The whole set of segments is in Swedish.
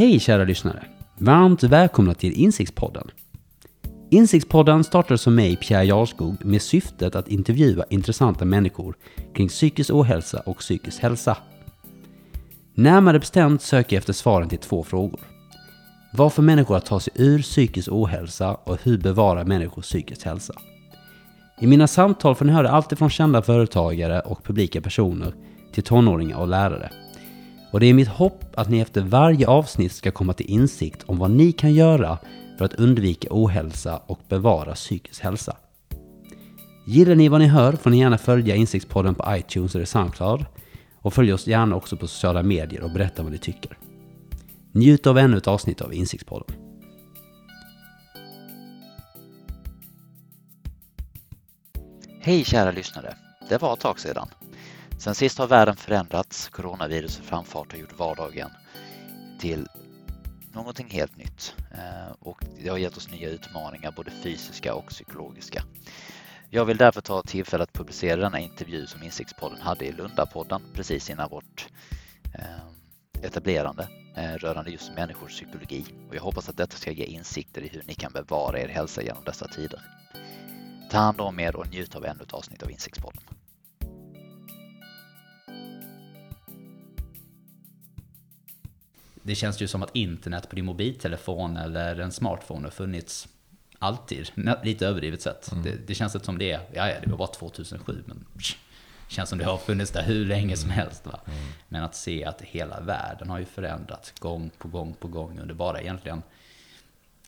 Hej kära lyssnare! Varmt välkomna till Insiktspodden. Insiktspodden startades som mig, Pierre Jarskog, med syftet att intervjua intressanta människor kring psykisk ohälsa och psykisk hälsa. Närmare bestämt söker jag efter svaren till två frågor. Vad får människor att ta sig ur psykisk ohälsa och hur bevarar människor psykisk hälsa. I mina samtal får ni höra allt från kända företagare och publika personer till tonåringar och lärare. Och det är mitt hopp att ni efter varje avsnitt ska komma till insikt om vad ni kan göra för att undvika ohälsa och bevara psykisk hälsa. Gillar ni vad ni hör får ni gärna följa Insiktspodden på iTunes eller Soundcloud och följ oss gärna också på sociala medier och berätta vad ni tycker. Njut av ännu ett avsnitt av Insiktspodden. Hej kära lyssnare! Det var ett tag sedan. Sen sist har världen förändrats, coronavirusets framfart har gjort vardagen till någonting helt nytt eh, och det har gett oss nya utmaningar, både fysiska och psykologiska. Jag vill därför ta tillfället att publicera denna intervju som Insiktspodden hade i Lundapodden precis innan vårt eh, etablerande eh, rörande just människors psykologi och jag hoppas att detta ska ge insikter i hur ni kan bevara er hälsa genom dessa tider. Ta hand om er och njut av ännu ett avsnitt av Insiktspodden. Det känns ju som att internet på din mobiltelefon eller en smartphone har funnits alltid. Lite överdrivet sett. Mm. Det, det, känns inte som det är, ja, ja det var bara 2007 men psh, känns som det har funnits där hur länge som mm. helst. Va? Mm. Men att se att hela världen har ju förändrats gång på gång på gång under bara egentligen,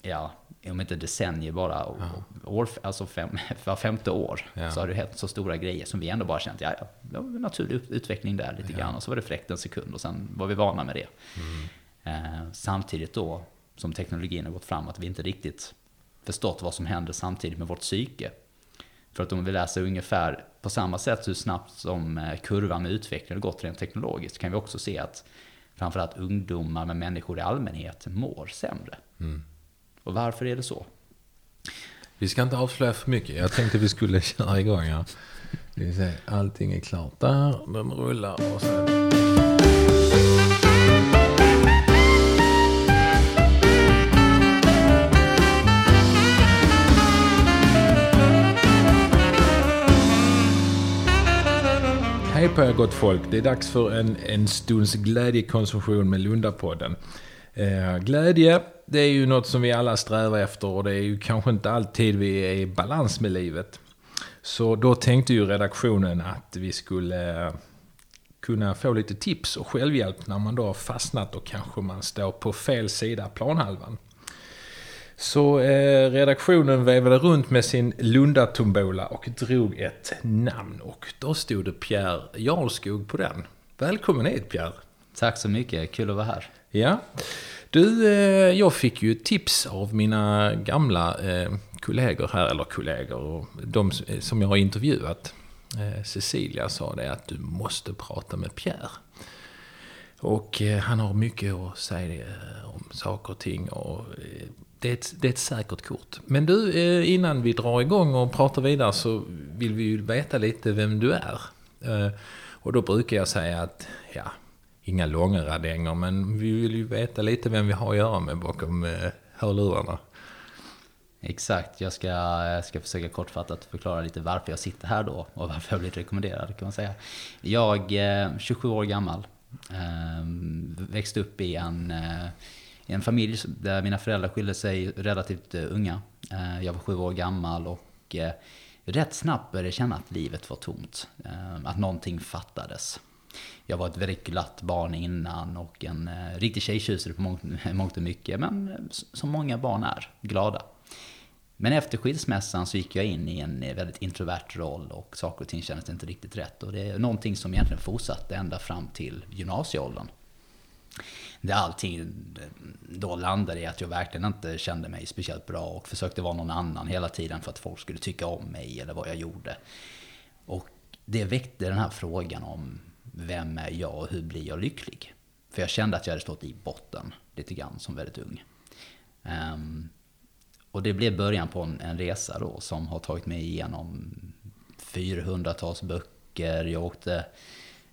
ja, om inte decennier bara, ja. år, alltså fem, var femte år, ja. så har det hänt så stora grejer som vi ändå bara känt, ja, ja, det naturlig utveckling där lite ja. grann. Och så var det fräckt en sekund och sen var vi vana med det. Mm. Eh, samtidigt då som teknologin har gått fram att vi inte riktigt förstått vad som händer samtidigt med vårt psyke. För att om vi läser ungefär på samma sätt hur snabbt som eh, kurvan med utveckling har gått rent teknologiskt kan vi också se att framförallt ungdomar med människor i allmänhet mår sämre. Mm. Och varför är det så? Vi ska inte avslöja för mycket. Jag tänkte vi skulle köra igång här. Allting är klart där, de rullar och sen... Hej på er gott folk. Det är dags för en, en stunds glädjekonsumtion med Lundapodden. Eh, glädje, det är ju något som vi alla strävar efter och det är ju kanske inte alltid vi är i balans med livet. Så då tänkte ju redaktionen att vi skulle eh, kunna få lite tips och självhjälp när man då har fastnat och kanske man står på fel sida planhalvan. Så eh, redaktionen vevade runt med sin Lunda-tombola och drog ett namn. Och då stod det Pierre Jarlskog på den. Välkommen hit Pierre! Tack så mycket, kul att vara här. Ja. Du, eh, jag fick ju tips av mina gamla eh, kollegor här, eller kollegor, de som jag har intervjuat. Eh, Cecilia sa det att du måste prata med Pierre. Och eh, han har mycket att säga eh, om saker och ting. Och, eh, det är, ett, det är ett säkert kort. Men du, eh, innan vi drar igång och pratar vidare så vill vi ju veta lite vem du är. Eh, och då brukar jag säga att, ja, inga långa radänger, men vi vill ju veta lite vem vi har att göra med bakom eh, hörlurarna. Exakt, jag ska, jag ska försöka kortfattat förklara lite varför jag sitter här då och varför jag blivit rekommenderad kan man säga. Jag 27 år gammal, ehm, växte upp i en en familj där mina föräldrar skilde sig relativt eh, unga. Eh, jag var sju år gammal och eh, rätt snabbt började jag känna att livet var tomt. Att någonting fattades. Jag var ett väldigt glatt barn innan och en riktig tjejtjusare på mångt och mycket. Men som många barn är, glada. Men efter skilsmässan så gick jag in i en väldigt introvert roll och saker och ting kändes inte riktigt rätt. Och det är någonting som egentligen fortsatte ända fram till gymnasieåldern där allting eh, då landade i att jag verkligen inte kände mig speciellt bra och försökte vara någon annan hela tiden för att folk skulle tycka om mig eller vad jag gjorde. Och det väckte den här frågan om vem är jag och hur blir jag lycklig? För jag kände att jag hade stått i botten lite grann som väldigt ung. Um, och det blev början på en, en, resa då som har tagit mig igenom 400-tals böcker. Jag åkte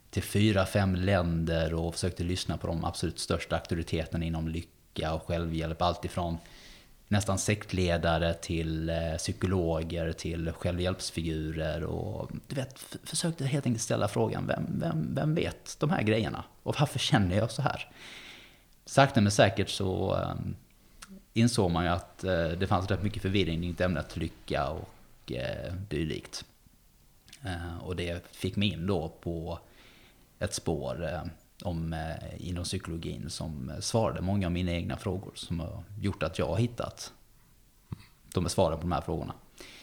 till fyra, fem länder och försökte lyssna på de absolut största auktoriteterna inom lycka och självhjälp. Alltifrån nästan sektledare till eh, psykologer till självhjälpsfigurer. Och du vet, försökte helt enkelt ställa frågan, vem, vem, vem vet de här grejerna? Och varför känner jag så här? Sakta men säkert så eh, insåg man ju att eh, det fanns rätt mycket förvirring i ämnet lycka och dylikt. Och det fick mig in då på ett spår eh, om, eh, inom psykologin som eh, svarade många av mina egna frågor som har gjort att jag har hittat de är svaren på de här frågorna.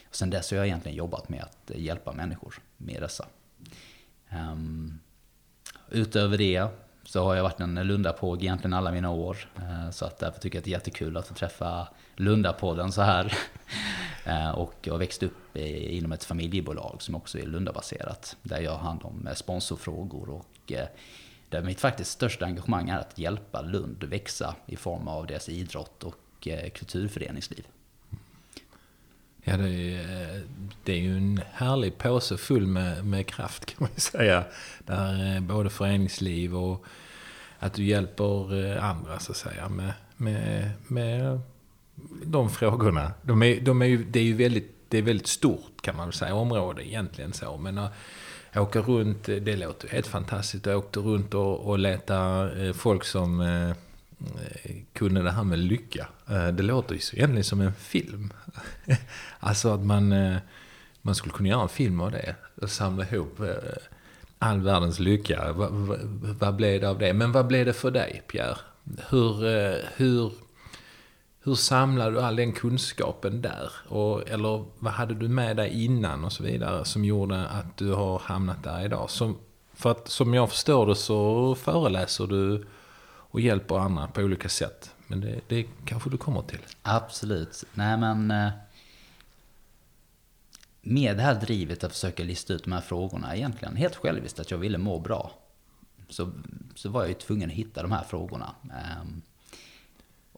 Och sen dess har jag egentligen jobbat med att hjälpa människor med dessa. Um, utöver det så har jag varit en Lundapåg egentligen alla mina år. Så att därför tycker jag att det är jättekul att få träffa Lundapodden så här. Eh, och jag växte upp inom ett familjebolag som också är Lundabaserat. Där jag har hand om eh, sponsorfrågor och eh, där mitt faktiskt största engagemang är att hjälpa Lund växa i form av deras idrott och kulturföreningsliv. Ja, det är, det är ju en härlig påse full med, med kraft kan man ju säga. Där både föreningsliv och att du hjälper andra så att säga med, med, med de frågorna. De är, de är ju, det är ju väldigt, det är väldigt stort kan man säga, område egentligen så. Men att åka runt, eh, det låter helt fantastiskt. Jag åkte runt och, och leta eh, folk som eh, kunde det här med lycka. Det låter ju egentligen som en film. alltså att man, man skulle kunna göra en film av det. Och samla ihop all världens lycka. Vad, vad, vad blev det av det? Men vad blev det för dig, Pierre? Hur, hur, hur samlade du all den kunskapen där? Och, eller vad hade du med dig innan och så vidare som gjorde att du har hamnat där idag? Som, för att som jag förstår det så föreläser du och hjälper andra på olika sätt. Men det, det kanske du kommer till? Absolut. Nej men... Eh, med det här drivet att försöka lista ut de här frågorna, egentligen helt själviskt att jag ville må bra, så, så var jag ju tvungen att hitta de här frågorna. Um,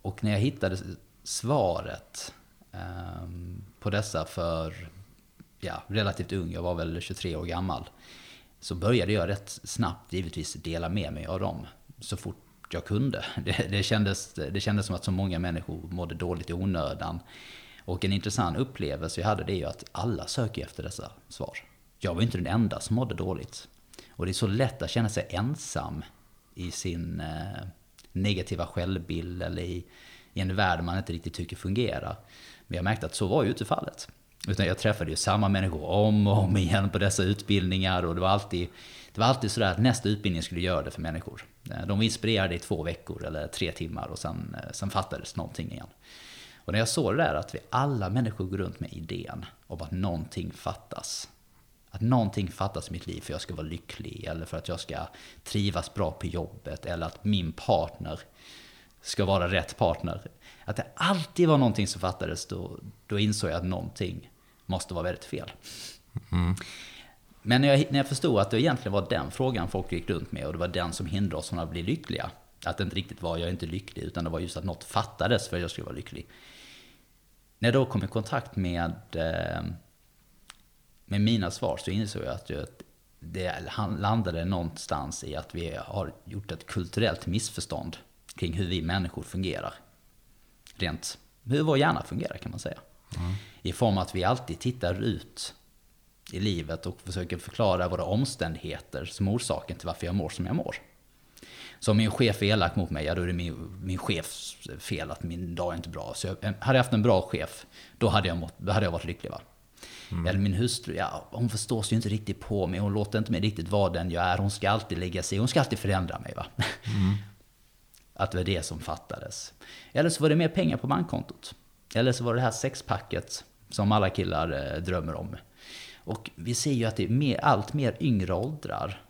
och när jag hittade svaret um, på dessa för ja, relativt ung, jag var väl 23 år gammal, så började jag rätt snabbt givetvis dela med mig av dem så fort jag kunde. Det, det, kändes, det kändes som att så många människor mådde dåligt i onödan. Och en intressant upplevelse jag hade det är ju att alla söker efter dessa svar. Jag var inte den enda som mådde dåligt. Och det är så lätt att känna sig ensam i sin eh, negativa självbild eller i, i en värld man inte riktigt tycker fungerar. Men jag märkte att så var ju inte fallet. Utan jag träffade ju samma människor om och om igen på dessa utbildningar och det var alltid, det var alltid sådär att nästa utbildning skulle göra det för människor. Eh, de var inspirerade i två veckor eller tre timmar och sen, eh, sen fattades någonting igen. Och när jag såg det där att vi alla människor går runt med idén om att någonting fattas. Att någonting fattas i mitt liv för att jag ska vara lycklig eller för att jag ska trivas bra på jobbet eller att min partner ska vara rätt partner. Att det alltid var någonting som fattades, då, då insåg jag att någonting måste vara väldigt fel. Mm. Men när jag, när jag förstod att det egentligen var den frågan folk gick runt med och det var den som hindrade oss från att bli lyckliga. Att det inte riktigt var jag är inte lycklig utan det var just att något fattades för att jag skulle vara lycklig. När jag då kom i kontakt med, eh, med mina svar så insåg jag att det landade någonstans i att vi har gjort ett kulturellt missförstånd kring hur vi människor fungerar. Rent hur vår hjärna fungerar kan man säga. Mm. I form att vi alltid tittar ut i livet och försöker förklara våra omständigheter som orsaken till varför jag mår som jag mår. Så om min chef är elak mot mig, ja då är det min, min chefs fel att min dag är inte bra. Så jag, hade jag haft en bra chef, då hade jag, mått, då hade jag varit lycklig. Va? Mm. Eller min hustru, ja, hon förstår sig ju inte riktigt på mig. Hon låter inte mig riktigt vara den jag är. Hon ska alltid lägga sig Hon ska alltid förändra mig. Va? Mm. Att det var det som fattades. Eller så var det mer pengar på bankkontot. Eller så var det det här sexpacket som alla killar eh, drömmer om. Och vi ser ju att det är mer, allt mer yngre åldrar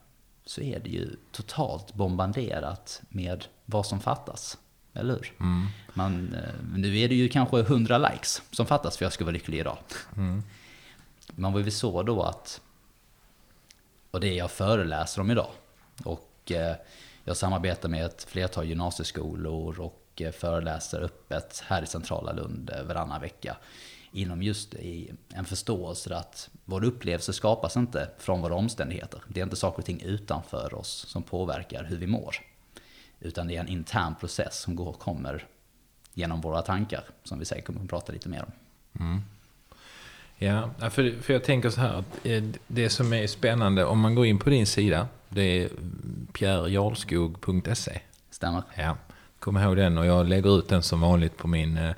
så är det ju totalt bombarderat med vad som fattas. Eller hur? Mm. Man, eh, nu är det ju kanske 100 likes som fattas för att jag ska vara lycklig idag. Mm. Man var ju så då att, och det jag föreläser om idag, och eh, jag samarbetar med ett flertal gymnasieskolor och eh, föreläser öppet här i centrala Lund eh, varannan vecka. inom just i en förståelse att vår upplevelse skapas inte från våra omständigheter. Det är inte saker och ting utanför oss som påverkar hur vi mår. Utan det är en intern process som går och kommer genom våra tankar, som vi säkert kommer att prata lite mer om. Mm. Ja, för, för jag tänker så här att eh, det som är spännande om man går in på din sida, det är pierrejarlskog.se. Stämmer. Ja, kom ihåg den och jag lägger ut den som vanligt på min eh,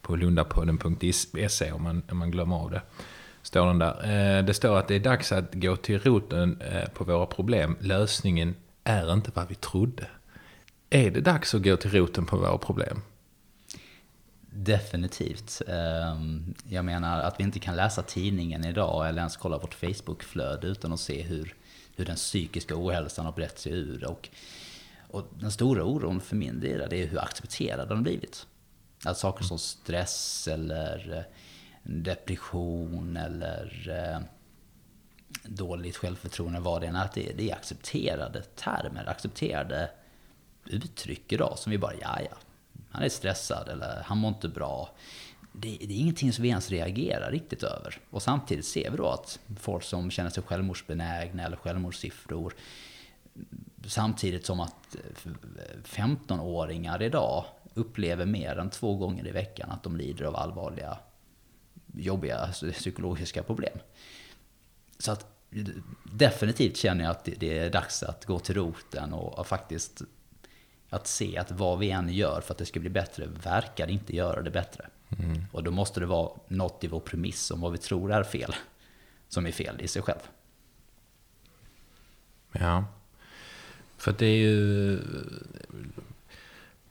på lundapodden.se om man, om man glömmer av det. Står den där. Eh, det står att det är dags att gå till roten på våra problem. Lösningen är inte vad vi trodde. Är det dags att gå till roten på våra problem? Definitivt. Ehm, jag menar att vi inte kan läsa tidningen idag eller ens kolla vårt Facebookflöde utan att se hur, hur den psykiska ohälsan har brett sig ur. Och, och den stora oron för min del är hur accepterad den har blivit. Att saker som stress eller eh, depression eller eh, dåligt självförtroende, vad det än är, att det, det är accepterade termer, accepterade uttryck idag som vi bara, ja ja, han är stressad eller han mår inte bra. Det, det, är ingenting som vi ens reagerar riktigt över. Och samtidigt ser vi då att folk som känner sig självmordsbenägna eller självmordssiffror samtidigt som att 15-åringar idag upplever mer än två gånger i veckan att de lider av allvarliga, jobbiga psykologiska problem. Så att definitivt känner jag att det är dags att gå till roten och faktiskt att se att vad vi än gör för att det ska bli bättre verkar inte göra det bättre. Mm. Och då måste det vara något i vår premiss om vad vi tror är fel, som är fel i sig själv. Ja, för det är ju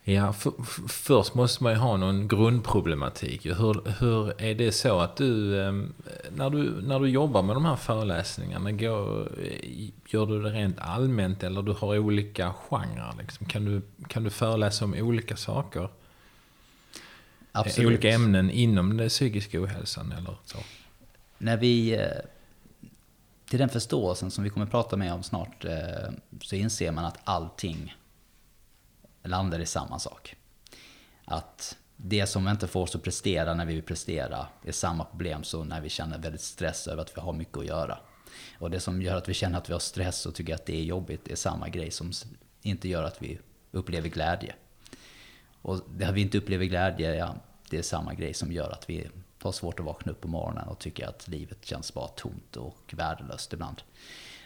Ja, för, först måste man ju ha någon grundproblematik. Hur, hur är det så att du, ehm, när du, när du jobbar med de här föreläsningarna, går, gör du det rent allmänt eller du har olika genrer? Liksom? Kan, du, kan du föreläsa om olika saker? Absolut. Olika ämnen inom den psykiska ohälsan eller så? När vi, eh, till den förståelsen som vi kommer att prata med om snart, eh, så inser man att allting landar i samma sak. Att det som inte får oss att prestera när vi vill prestera är samma problem som när vi känner väldigt stress över att vi har mycket att göra. Och det som gör att vi känner att vi har stress och tycker att det är jobbigt är samma grej som inte gör att vi upplever glädje. Och det vi inte upplever glädje, ja, det är samma grej som gör att vi har svårt att vakna upp på morgonen och tycker att livet känns bara tomt och värdelöst ibland.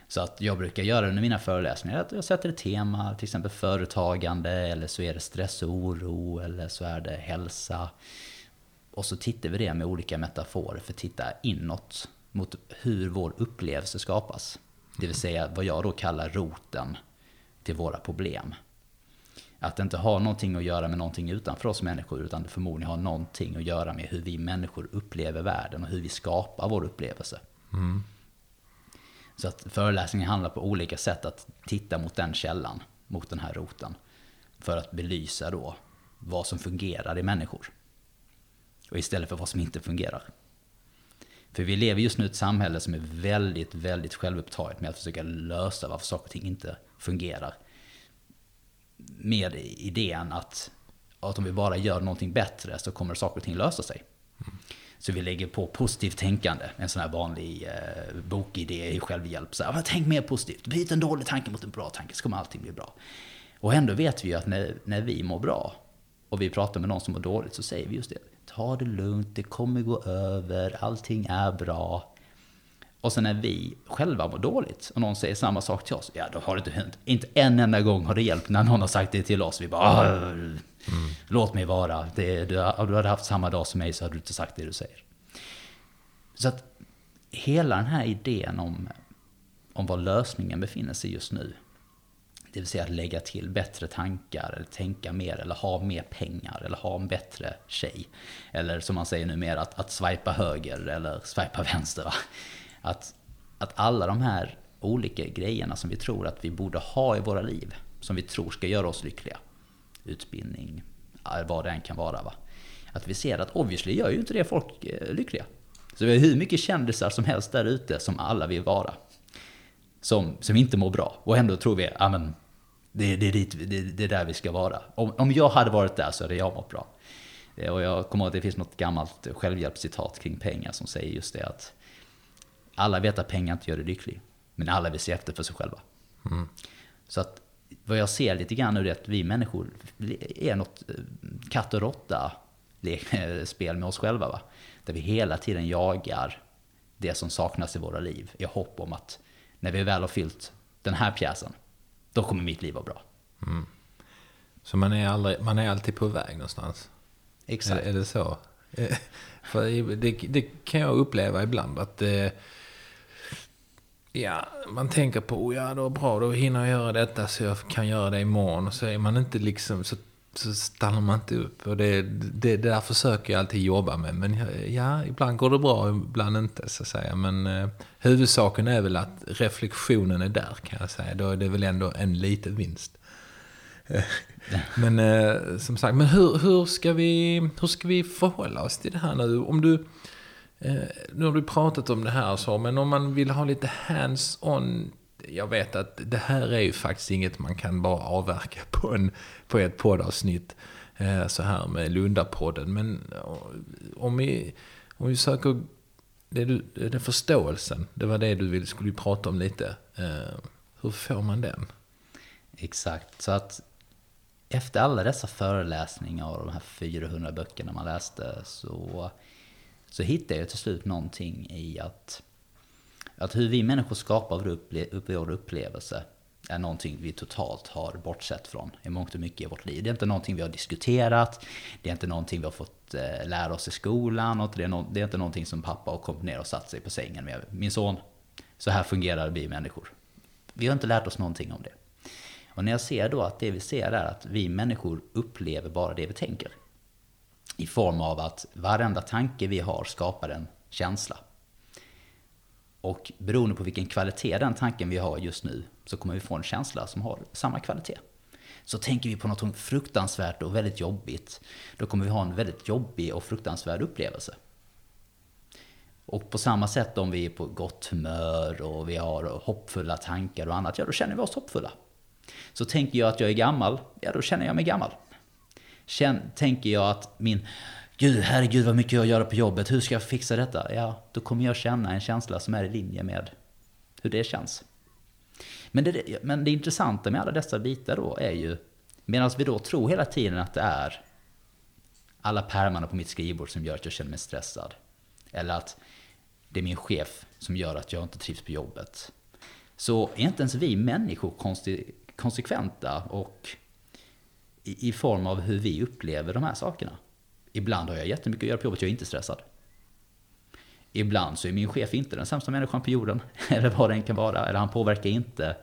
Så att jag brukar göra under mina föreläsningar att jag sätter ett tema, till exempel företagande, eller så är det stress och oro, eller så är det hälsa. Och så tittar vi det med olika metaforer för att titta inåt mot hur vår upplevelse skapas. Det vill säga vad jag då kallar roten till våra problem. Att det inte har någonting att göra med någonting utanför oss människor, utan det förmodligen har någonting att göra med hur vi människor upplever världen och hur vi skapar vår upplevelse. Mm. Så att föreläsningen handlar på olika sätt att titta mot den källan, mot den här roten. För att belysa då vad som fungerar i människor. Och istället för vad som inte fungerar. För vi lever just nu i ett samhälle som är väldigt, väldigt självupptaget med att försöka lösa varför saker och ting inte fungerar. Med idén att, att om vi bara gör någonting bättre så kommer saker och ting lösa sig. Mm. Så vi lägger på positivt tänkande, en sån här vanlig eh, bokidé i självhjälp. Så här, tänk mer positivt, byt en dålig tanke mot en bra tanke så kommer allting bli bra. Och ändå vet vi ju att när, när vi mår bra och vi pratar med någon som mår dåligt så säger vi just det. Ta det lugnt, det kommer gå över, allting är bra. Och sen när vi själva mår dåligt och någon säger samma sak till oss, ja då har det inte hänt. Inte en enda gång har det hjälpt när någon har sagt det till oss. Vi bara, Mm. Låt mig vara. Det, du, du hade haft samma dag som mig så hade du inte sagt det du säger. Så att hela den här idén om, om var lösningen befinner sig just nu. Det vill säga att lägga till bättre tankar, eller tänka mer, eller ha mer pengar, eller ha en bättre tjej. Eller som man säger numera, att, att swipa höger eller swipa vänster. Va? Att, att alla de här olika grejerna som vi tror att vi borde ha i våra liv, som vi tror ska göra oss lyckliga utbildning, vad det än kan vara. Va? Att vi ser att obviously gör ju inte det folk eh, lyckliga. Så vi har hur mycket kändisar som helst där ute som alla vill vara. Som, som inte mår bra. Och ändå tror vi, ja det, det, det, det, det är där vi ska vara. Om, om jag hade varit där så hade jag mått bra. Eh, Och jag kommer ihåg att det finns något gammalt självhjälpscitat kring pengar som säger just det att alla vet att pengar inte gör dig lycklig, men alla vill se efter för sig själva. Så att vad jag ser lite grann nu är att vi människor är något eh, katt och råtta spel med oss själva. Va? Där vi hela tiden jagar det som saknas i våra liv i hopp om att när vi väl har fyllt den här pjäsen, då kommer mitt liv vara bra. Så man är, aldrig, man är alltid på väg någonstans? Exakt. Är, är det så? För det, det kan jag uppleva ibland att eh, ja, man tänker på oh, ja, då bra, då hinner jag göra detta så jag kan göra det imorgon. Och så är man inte liksom, så, så stannar man inte upp. Och det, det, det där försöker jag alltid jobba med. Men ja, ibland går det bra, ibland inte så att säga. Men eh, huvudsaken är väl att reflektionen är där kan jag säga. Då är det väl ändå en liten vinst. Men eh, som sagt, men hur, hur, ska vi, hur ska vi förhålla oss till det här nu? Om du, Eh, nu har du pratat om det här så, men om man vill ha lite hands-on. Jag vet att det här är ju faktiskt inget man kan bara avverka på, en, på ett poddavsnitt. Eh, så här med Lundapodden. Men eh, om vi, om vi söker det du, den förståelsen, det var det du ville, skulle prata om lite. Hur får man den? Exakt. Så att efter alla dessa föreläsningar och de här 400 böckerna man läste så, så hittade jag till slut någonting i att, att hur vi människor skapar vår, upple upp, vår upplevelse är någonting vi totalt har bortsett från i mångt och mycket i vårt liv. Det är inte någonting vi har diskuterat, det är inte någonting vi har fått eh, lära oss i skolan, och det är, no det är inte någonting som pappa har kommit ner och satt sig på sängen med. Min son, så här fungerar vi människor. Vi har inte lärt oss någonting om det. Och när jag ser då att det vi ser är att vi människor upplever bara det vi tänker. I form av att varenda tanke vi har skapar en känsla. Och beroende på vilken kvalitet den tanken vi har just nu så kommer vi få en känsla som har samma kvalitet. Så tänker vi på något fruktansvärt och väldigt jobbigt, då kommer vi ha en väldigt jobbig och fruktansvärd upplevelse. Och på samma sätt om vi är på gott humör och vi har hoppfulla tankar och annat, ja då känner vi oss hoppfulla. Så tänker jag att jag är gammal, ja då känner jag mig gammal. Känn, tänker jag att min, gud herregud vad mycket jag gör på jobbet, hur ska jag fixa detta? Ja, då kommer jag känna en känsla som är i linje med hur det känns. Men det, men det intressanta med alla dessa bitar då är ju, medan vi då tror hela tiden att det är alla pärmarna på mitt skrivbord som gör att jag känner mig stressad. Eller att det är min chef som gör att jag inte trivs på jobbet. Så är inte ens vi människor konsekventa och i, i form av hur vi upplever de här sakerna. Ibland har jag jättemycket att göra på jobbet, jag är inte stressad. Ibland så är min chef inte den sämsta människan på jorden, eller vad det än kan vara, eller han påverkar inte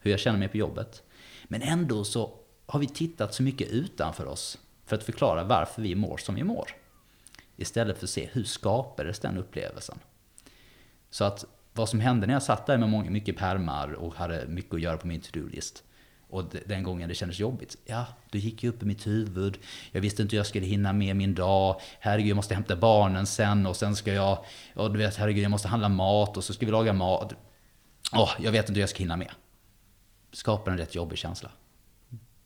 hur jag känner mig på jobbet. Men ändå så har vi tittat så mycket utanför oss för att förklara varför vi mår som vi mår. Istället för att se hur skapades den upplevelsen. Så att vad som hände när jag satt där med mycket pärmar och hade mycket att göra på min to-do-list. Och den gången det kändes jobbigt, ja, det gick ju upp i mitt huvud. Jag visste inte hur jag skulle hinna med min dag. Herregud, jag måste hämta barnen sen och sen ska jag, och du vet, herregud, jag måste handla mat och så ska vi laga mat. Åh, jag vet inte hur jag ska hinna med. Skapar en rätt jobbig känsla.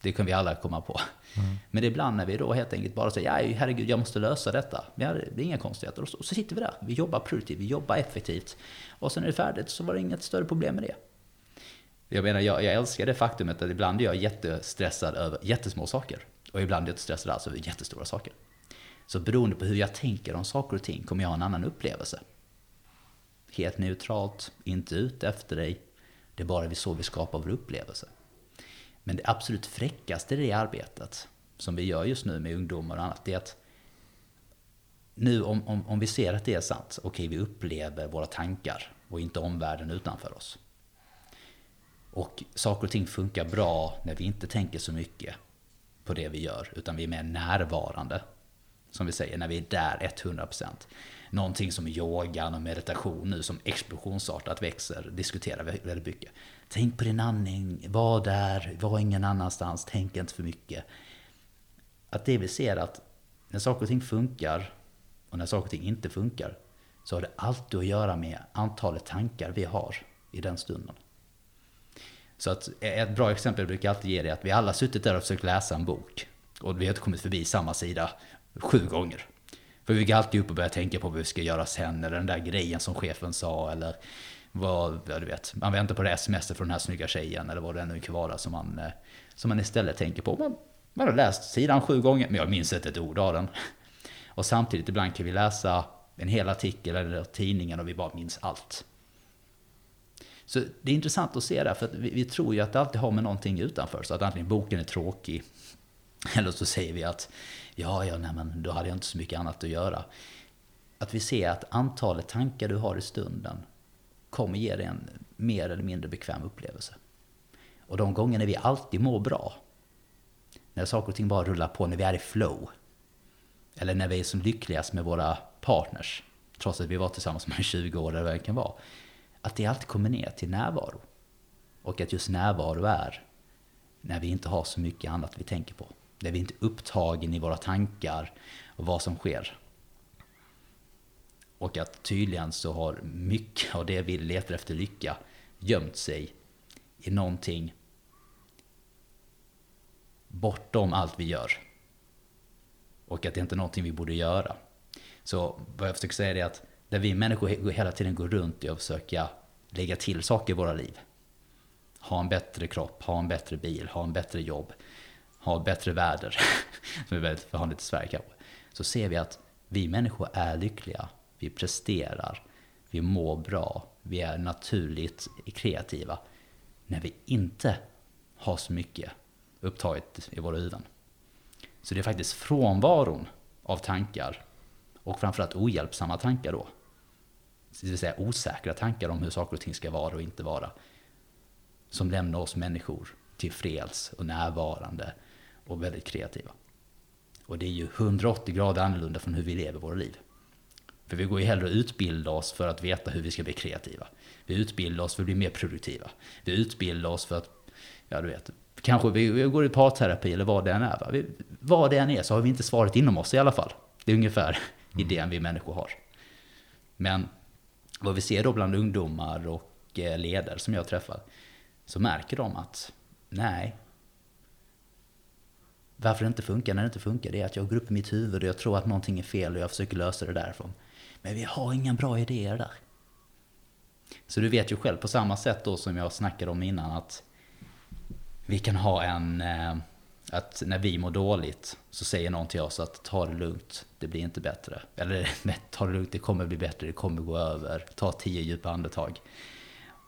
Det kan vi alla komma på. Mm. Men ibland när vi då helt enkelt bara säger, ja, herregud, jag måste lösa detta. Ja, det är inga konstigheter. Och så, så sitter vi där. Vi jobbar produktivt, vi jobbar effektivt. Och sen är det färdigt, så var det inget större problem med det. Jag menar, jag, jag älskar det faktumet att ibland är jag jättestressad över jättesmå saker. Och ibland är jag inte stressad alls över jättestora saker. Så beroende på hur jag tänker om saker och ting kommer jag ha en annan upplevelse. Helt neutralt, inte ute efter dig. Det är bara så vi skapar vår upplevelse. Men det absolut fräckaste i det arbetet, som vi gör just nu med ungdomar och annat, det är att nu om, om, om vi ser att det är sant, okej okay, vi upplever våra tankar och inte omvärlden utanför oss. Och saker och ting funkar bra när vi inte tänker så mycket på det vi gör, utan vi är mer närvarande. Som vi säger, när vi är där 100%. Någonting som yogan och meditation nu som explosionsartat växer, diskuterar vi väldigt mycket. Tänk på din andning, var där, var ingen annanstans, tänk inte för mycket. Att det vi ser att när saker och ting funkar och när saker och ting inte funkar så har det alltid att göra med antalet tankar vi har i den stunden. Så att ett bra exempel jag brukar alltid ge det är att vi alla suttit där och försökt läsa en bok. Och vi har inte kommit förbi samma sida sju gånger. För vi går alltid upp och börjar tänka på vad vi ska göra sen, eller den där grejen som chefen sa, eller vad, ja, du vet, man väntar på det sms från den här snygga tjejen, eller vad det nu kan vara som man, eh, som man istället tänker på. Man, man har läst sidan sju gånger, men jag minns inte ett ord av den. Och samtidigt ibland kan vi läsa en hel artikel eller tidningen och vi bara minns allt. Så det är intressant att se det, för att vi, vi, tror ju att det alltid har med någonting utanför. Så att antingen boken är tråkig, eller så säger vi att ja, ja, nej, men då hade jag inte så mycket annat att göra. Att vi ser att antalet tankar du har i stunden kommer ge dig en mer eller mindre bekväm upplevelse. Och de gångerna vi alltid mår bra, när saker och ting bara rullar på, när vi är i flow, eller när vi är som lyckligast med våra partners, trots att vi var tillsammans med 20 år eller vad det kan vara, att det alltid kommer ner till närvaro. Och att just närvaro är när vi inte har så mycket annat vi tänker på. När vi inte är upptagen i våra tankar och vad som sker. Och att tydligen så har mycket av det vi letar efter lycka gömt sig i någonting bortom allt vi gör. Och att det inte är någonting vi borde göra. Så vad jag försöker säga är att där vi människor hela tiden går runt i att försöka lägga till saker i våra liv. Ha en bättre kropp, ha en bättre bil, ha en bättre jobb, ha bättre väder. Som är väldigt vanligt i Sverige kanske. Så ser vi att vi människor är lyckliga, vi presterar, vi mår bra, vi är naturligt kreativa. När vi inte har så mycket upptaget i våra huvuden. Så det är faktiskt frånvaron av tankar och framförallt ohjälpsamma tankar då. Det vill säga osäkra tankar om hur saker och ting ska vara och inte vara. Som lämnar oss människor tillfreds och närvarande och väldigt kreativa. Och det är ju 180 grader annorlunda från hur vi lever våra liv. För vi går ju hellre och utbildar oss för att veta hur vi ska bli kreativa. Vi utbildar oss för att bli mer produktiva. Vi utbildar oss för att, ja du vet, kanske vi, går i parterapi eller vad det än är. Va? Vi, vad det än är så har vi inte svaret inom oss i alla fall. Det är ungefär mm. idén vi människor har. Men vad vi ser då bland ungdomar och eh, ledare som jag träffar, så märker de att nej, varför det inte funkar när det inte funkar, det är att jag går upp i mitt huvud och jag tror att någonting är fel och jag försöker lösa det därifrån. Men vi har inga bra idéer där. Så du vet ju själv på samma sätt då som jag snackade om innan att vi kan ha en... Eh, att när vi mår dåligt så säger någon till oss att ta det lugnt, det blir inte bättre. Eller ta det lugnt, det kommer bli bättre, det kommer gå över. Ta tio djupa andetag.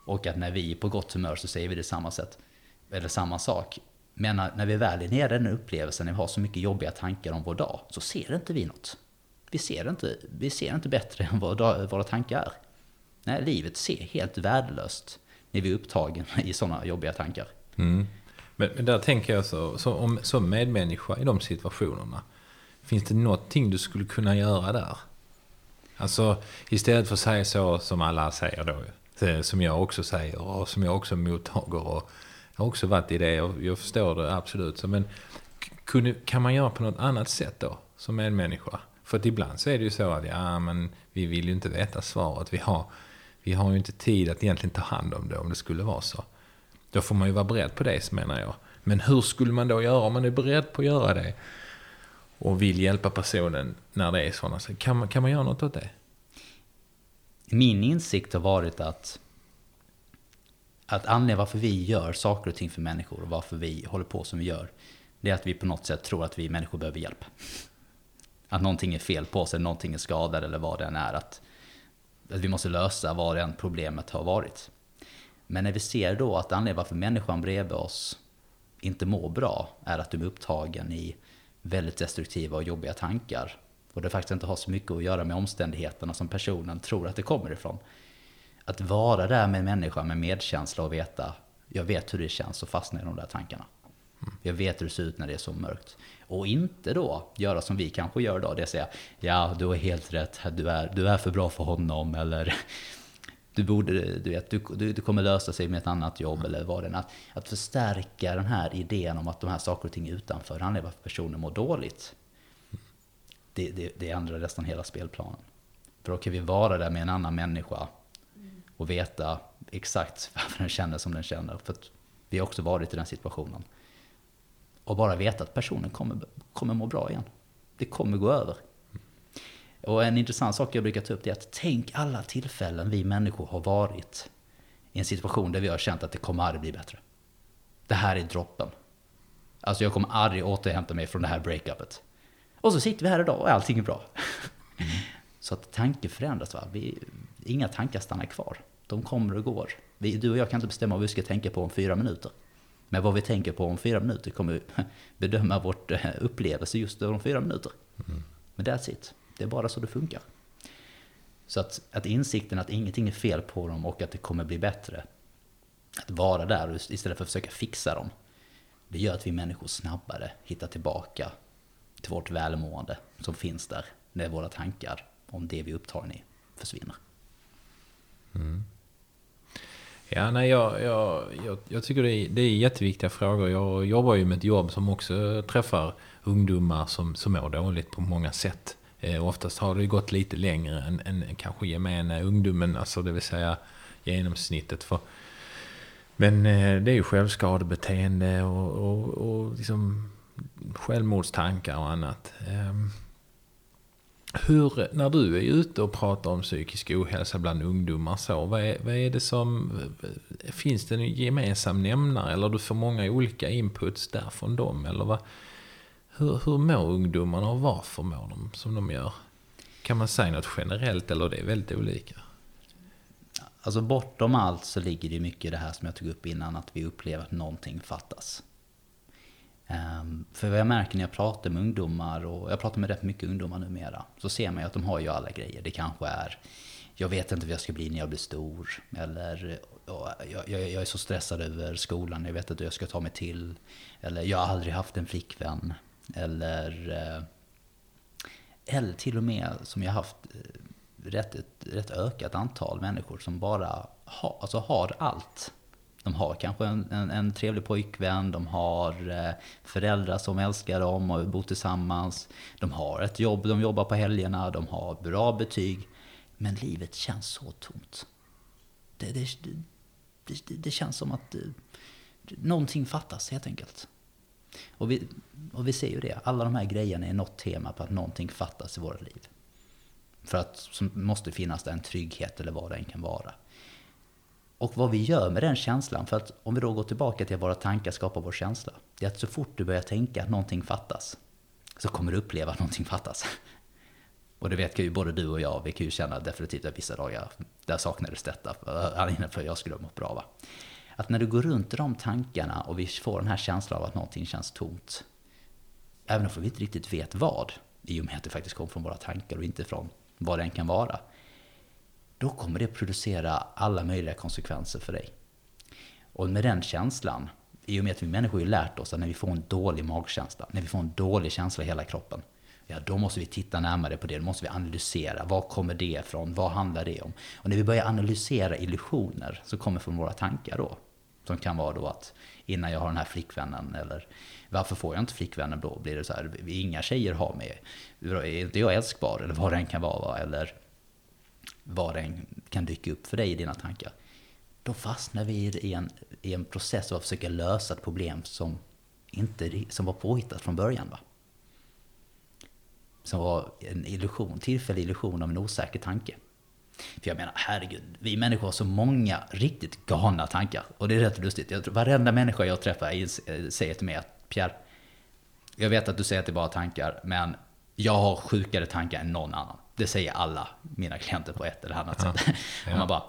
Och att när vi är på gott humör så säger vi det samma sätt. Eller samma sak. Men när vi väl är nere i den upplevelsen, när vi har så mycket jobbiga tankar om vår dag, så ser inte vi något. Vi ser inte, vi ser inte bättre än vad våra tankar är. Nej, livet ser helt värdelöst när vi är upptagna i sådana jobbiga tankar. Mm. Men, men, där tänker jag så, så om, som medmänniska i de situationerna. Finns det någonting du skulle kunna göra där? Alltså istället för att säga så som alla säger då. Som jag också säger och som jag också mottager. Och jag har också varit i det och jag förstår det absolut. Men kunde, kan man göra på något annat sätt då? Som medmänniska? För att ibland så är det ju så att ja, men vi vill ju inte veta svaret. Vi har, vi har ju inte tid att egentligen ta hand om det om det skulle vara så. Då får man ju vara beredd på det, menar jag. Men hur skulle man då göra om man är beredd på att göra det? Och vill hjälpa personen när det är sådana kan man, kan man göra något åt det? Min insikt har varit att att anledningen varför vi gör saker och ting för människor och varför vi håller på som vi gör, det är att vi på något sätt tror att vi människor behöver hjälp. Att någonting är fel på oss, eller någonting är skadat eller vad det än är. Att, att vi måste lösa vad det än problemet har varit. Men när vi ser då att anledningen varför människan bredvid oss inte mår bra är att du är upptagen i väldigt destruktiva och jobbiga tankar. Och det faktiskt inte har så mycket att göra med omständigheterna som personen tror att det kommer ifrån. Att vara där med en människa med medkänsla och veta, jag vet hur det känns att fastna i de där tankarna. Jag vet hur det ser ut när det är så mörkt. Och inte då göra som vi kanske gör då, det vill säga, ja du har helt rätt, du är, du är för bra för honom, eller du, borde, du, vet, du, du, du kommer lösa sig med ett annat jobb eller vad det är. Att, att förstärka den här idén om att de här saker och ting utanför handlar om varför personen mår dåligt. Det, det, det ändrar nästan hela spelplanen. För då kan vi vara där med en annan människa och veta exakt varför den känner som den känner. För att vi har också varit i den situationen. Och bara veta att personen kommer, kommer må bra igen. det kommer gå över. Och en intressant sak jag brukar ta upp är att tänk alla tillfällen vi människor har varit i en situation där vi har känt att det kommer aldrig bli bättre. Det här är droppen. Alltså jag kommer aldrig återhämta mig från det här breakupet. Och så sitter vi här idag och allting är bra. Mm. Så att tanken förändras. Va? Vi, inga tankar stannar kvar. De kommer och går. Vi, du och jag kan inte bestämma vad vi ska tänka på om fyra minuter. Men vad vi tänker på om fyra minuter kommer bedöma vårt eh, upplevelse just om fyra minuter. Mm. Men that's it. Det är bara så det funkar. Så att, att insikten att ingenting är fel på dem och att det kommer bli bättre. Att vara där istället för att försöka fixa dem. Det gör att vi människor snabbare hittar tillbaka till vårt välmående som finns där när våra tankar om det vi är upptagna i försvinner. Mm. Ja, nej, jag, jag, jag, jag tycker det är, det är jätteviktiga frågor. Jag jobbar ju med ett jobb som också träffar ungdomar som, som mår dåligt på många sätt. Eh, oftast har det gått lite längre än, än kanske gemene ungdomen, alltså det vill säga genomsnittet. För, men eh, det är ju självskadebeteende och, och, och liksom självmordstankar och annat. Eh, hur, när du är ute och pratar om psykisk ohälsa bland ungdomar, så, vad, är, vad är det som... Finns det en gemensam nämnare eller du får många olika inputs där från dem? Eller vad, hur, hur mår ungdomarna och varför mår de som de gör? Kan man säga något generellt eller det är väldigt olika? Alltså bortom allt så ligger det mycket i det här som jag tog upp innan, att vi upplever att någonting fattas. Ehm, för vad jag märker när jag pratar med ungdomar, och jag pratar med rätt mycket ungdomar numera, så ser man ju att de har ju alla grejer. Det kanske är, jag vet inte vad jag ska bli när jag blir stor, eller jag, jag, jag är så stressad över skolan, jag vet inte hur jag ska ta mig till, eller jag har aldrig haft en flickvän, eller, eh, eller till och med som jag haft eh, rätt, ett rätt ökat antal människor som bara har, alltså har allt. De har kanske en, en, en, trevlig pojkvän, de har eh, föräldrar som älskar dem och bor tillsammans. De har ett jobb, de jobbar på helgerna, de har bra betyg. Men livet känns så tomt. Det, det, det, det känns som att någonting fattas helt enkelt. Och vi, och vi ser ju det, alla de här grejerna är något tema på att någonting fattas i våra liv. För att som måste finnas där en trygghet eller vad det än kan vara. Och vad vi gör med den känslan, för att om vi då går tillbaka till att våra tankar skapar vår känsla. Det är att så fort du börjar tänka att någonting fattas, så kommer du uppleva att någonting fattas. Och det vet ju både du och jag, vi kan ju känna definitivt att vissa dagar, där saknades detta, för jag skulle ha mått bra. Va? Att när du går runt i de tankarna och vi får den här känslan av att någonting känns tomt, även om vi inte riktigt vet vad, i och med att det faktiskt kommer från våra tankar och inte från vad det än kan vara, då kommer det producera alla möjliga konsekvenser för dig. Och med den känslan, i och med att vi människor har lärt oss att när vi får en dålig magkänsla, när vi får en dålig känsla i hela kroppen, ja då måste vi titta närmare på det, då måste vi analysera. Var kommer det ifrån? Vad handlar det om? Och när vi börjar analysera illusioner som kommer från våra tankar då, som kan vara då att innan jag har den här flickvännen eller varför får jag inte flickvännen då? Blir det så här, inga tjejer har mig. Är inte jag älskbar? Eller vad det än kan vara. Eller vad det än kan dyka upp för dig i dina tankar. Då fastnar vi i en, i en process av att försöka lösa ett problem som, inte, som var påhittat från början. Va? Som var en illusion, tillfällig illusion av en osäker tanke. För jag menar, herregud, vi människor har så många riktigt galna tankar. Och det är rätt lustigt. Jag tror, varenda människa jag träffar säger till mig att Pierre, jag vet att du säger att det är bara tankar, men jag har sjukare tankar än någon annan. Det säger alla mina klienter på ett eller annat ja. sätt. Ja. Och man bara,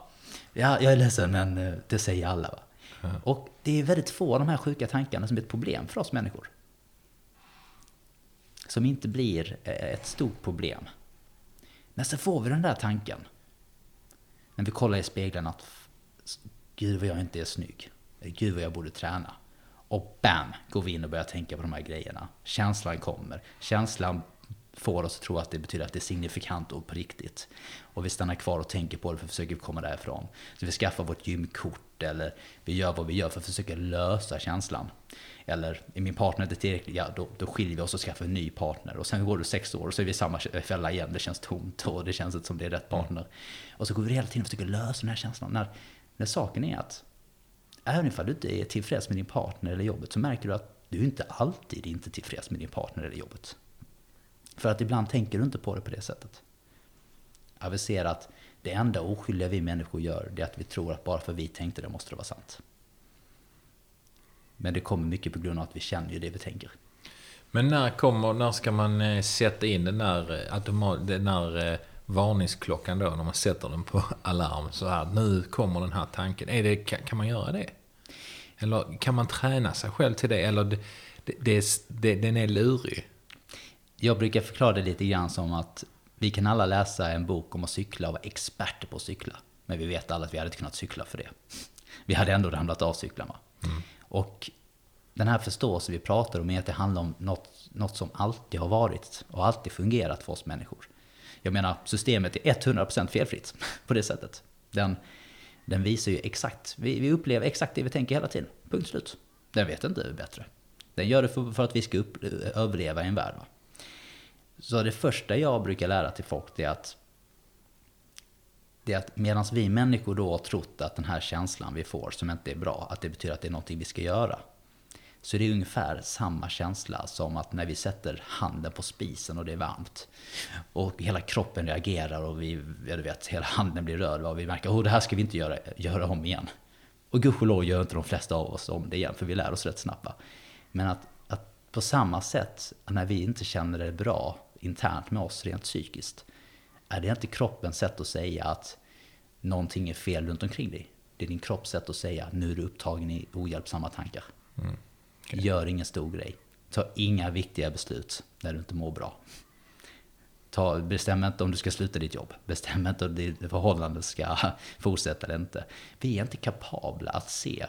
ja, jag är ledsen, men eh, det säger alla. Va? Ja. Och det är väldigt få av de här sjuka tankarna som är ett problem för oss människor. Som inte blir eh, ett stort problem. Men så får vi den där tanken men vi kollar i spegeln att gud vad jag inte är snygg. Gud vad jag borde träna. Och bam, går vi in och börjar tänka på de här grejerna. Känslan kommer. Känslan får oss att tro att det betyder att det är signifikant och på riktigt. Och vi stannar kvar och tänker på det för att försöka komma därifrån. Så vi skaffar vårt gymkort eller vi gör vad vi gör för att försöka lösa känslan. Eller är min partner inte tillräcklig, ja då, då skiljer vi oss och skaffar en ny partner. Och sen går det sex år och så är vi i samma fälla igen. Det känns tomt och det känns inte som det är rätt partner. Och så går vi hela tiden och försöker lösa den här känslan. När, när saken är att även ifall du inte är tillfreds med din partner eller jobbet så märker du att du inte alltid är inte tillfreds med din partner eller jobbet. För att ibland tänker du inte på det på det sättet. Ja, vi ser att det enda oskyldiga vi människor gör, det är att vi tror att bara för vi tänkte det måste det vara sant. Men det kommer mycket på grund av att vi känner ju det vi tänker. Men när kommer, när ska man eh, sätta in den där, eh, automat, den där eh, varningsklockan då, när man sätter den på alarm så här, nu kommer den här tanken. Är det, kan, kan man göra det? Eller kan man träna sig själv till det? Eller det, det, det, det, den är lurig? Jag brukar förklara det lite grann som att vi kan alla läsa en bok om att cykla och vara experter på att cykla. Men vi vet alla att vi hade inte kunnat cykla för det. Vi hade ändå ramlat av cyklarna. Mm. Och den här förståelsen vi pratar om är att det handlar om något, något som alltid har varit och alltid fungerat för oss människor. Jag menar, systemet är 100% felfritt på det sättet. Den, den visar ju exakt, vi, vi upplever exakt det vi tänker hela tiden. Punkt slut. Den vet inte bättre. Den gör det för, för att vi ska upp, överleva i en värld. Va? Så det första jag brukar lära till folk det är att det är att medan vi människor då har trott att den här känslan vi får som inte är bra, att det betyder att det är någonting vi ska göra. Så det är ungefär samma känsla som att när vi sätter handen på spisen och det är varmt. Och hela kroppen reagerar och vi, du vet, hela handen blir röd och vi märker att oh, det här ska vi inte göra, göra om igen. Och gudskelov gör inte de flesta av oss om det igen, för vi lär oss rätt snabbt. Men att, att på samma sätt, när vi inte känner det bra internt med oss rent psykiskt, är det inte kroppens sätt att säga att någonting är fel runt omkring dig. Det är din kropps sätt att säga nu är du upptagen i ohjälpsamma tankar. Mm. Okay. Gör ingen stor grej. Ta inga viktiga beslut när du inte mår bra. Ta, bestäm inte om du ska sluta ditt jobb. Bestäm inte om ditt förhållande ska fortsätta eller inte. Vi är inte kapabla att se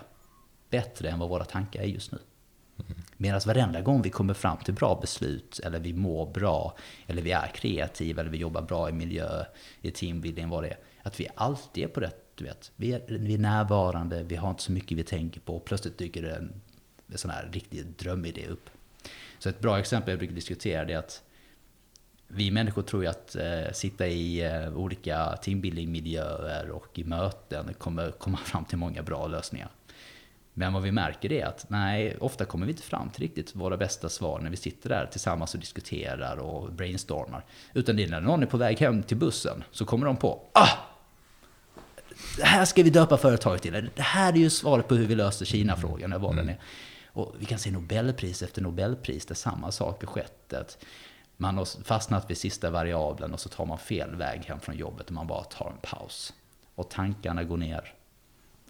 bättre än vad våra tankar är just nu. Medan varenda gång vi kommer fram till bra beslut, eller vi mår bra, eller vi är kreativa, eller vi jobbar bra i miljö, i teambuilding, vad det är. Att vi alltid är på rätt, du vet. Vi är, vi är närvarande, vi har inte så mycket vi tänker på, och plötsligt dyker det en en sån här riktig drömidé upp. Så ett bra exempel jag brukar diskutera är att vi människor tror ju att eh, sitta i eh, olika teambuildingmiljöer och i möten kommer komma fram till många bra lösningar. Men vad vi märker är att nej, ofta kommer vi inte fram till riktigt våra bästa svar när vi sitter där tillsammans och diskuterar och brainstormar. Utan det är när någon är på väg hem till bussen så kommer de på ah! Det här ska vi döpa företaget till. Det här är ju svaret på hur vi löser Kina-frågan eller vad mm. den är. Och vi kan se Nobelpris efter Nobelpris där samma sak har skett. Att man har fastnat vid sista variabeln och så tar man fel väg hem från jobbet och man bara tar en paus. Och tankarna går ner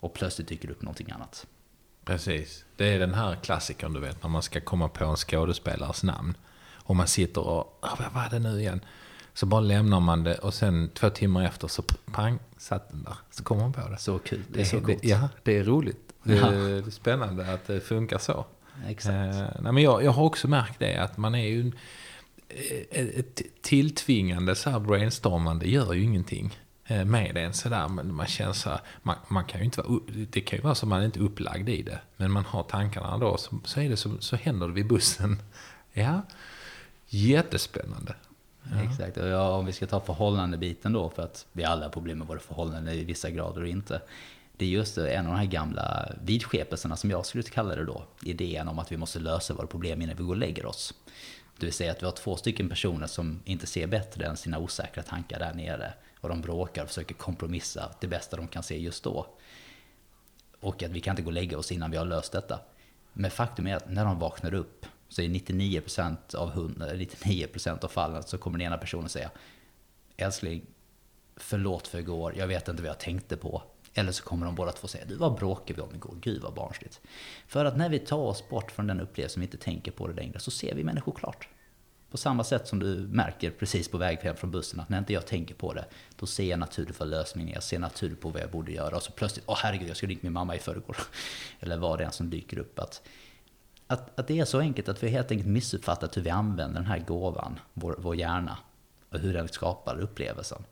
och plötsligt dyker upp någonting annat. Precis. Det är den här klassikern du vet, när man ska komma på en skådespelares namn. Och man sitter och, vad var det nu igen? Så bara lämnar man det och sen två timmar efter så pang, satt den där. Så kommer man på det. Så kul. Det är så coolt. ja, det är roligt. Det är, det är spännande att det funkar så. Exakt. Eh, nej, men jag, jag har också märkt det att man är ju... Eh, ett tilltvingande så här brainstormande gör ju ingenting Eh, med en sådär. Men man känner så här, man, man, kan ju inte vara, det kan ju vara så att man inte är upplagd i det. Men man har tankarna då, så, så, är det så, så händer det vid bussen. Ja, jättespännande. Ja. Exakt, och ja, om vi ska ta förhållandebiten då, för att vi alla har problem med våra förhållanden i vissa grader och inte det är just en av de här gamla vidskepelserna som jag skulle kalla det då. Idén om att vi måste lösa våra problem innan vi går och lägger oss. Det vill säga att vi har två stycken personer som inte ser bättre än sina osäkra tankar där nere. Och de bråkar och försöker kompromissa det bästa de kan se just då. Och att vi kan inte gå och lägga oss innan vi har löst detta. Men faktum är att när de vaknar upp så är 99% av, 100, 99% av fallen så kommer den ena personen säga Älskling, förlåt för igår, jag vet inte vad jag tänkte på. Eller så kommer de båda två säga, du vad bråkade vi om igår? Gud vad barnsligt. För att när vi tar oss bort från den upplevelsen, vi inte tänker på det längre, så ser vi människor klart. På samma sätt som du märker precis på väg hem från bussen, att när inte jag tänker på det, då ser jag naturligt vad lösningen är, jag ser naturligt på vad jag borde göra. Och så plötsligt, åh herregud, jag skulle ringt min mamma i förrgår. Eller vad det är som dyker upp. Att, att, att det är så enkelt att vi helt enkelt missuppfattat hur vi använder den här gåvan, vår, vår hjärna, och hur den skapar upplevelsen.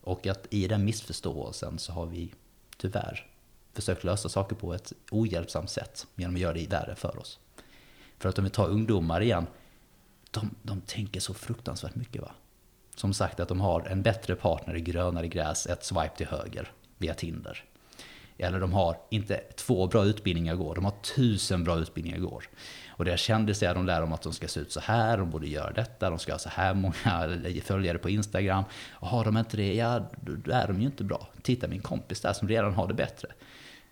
Och att i den missförståelsen så har vi tyvärr, försökt lösa saker på ett ohjälpsamt sätt genom att göra det värre för oss. För att om vi tar ungdomar igen, de, de tänker så fruktansvärt mycket. va. Som sagt att de har en bättre partner i grönare gräs, ett swipe till höger via Tinder. Eller de har inte två bra utbildningar går, de har tusen bra utbildningar går. Och deras kändisar, de lär dem att de ska se ut så här, de borde göra detta, de ska ha så här många följare på Instagram. Och har de inte det, ja då är de ju inte bra. Titta min kompis där som redan har det bättre.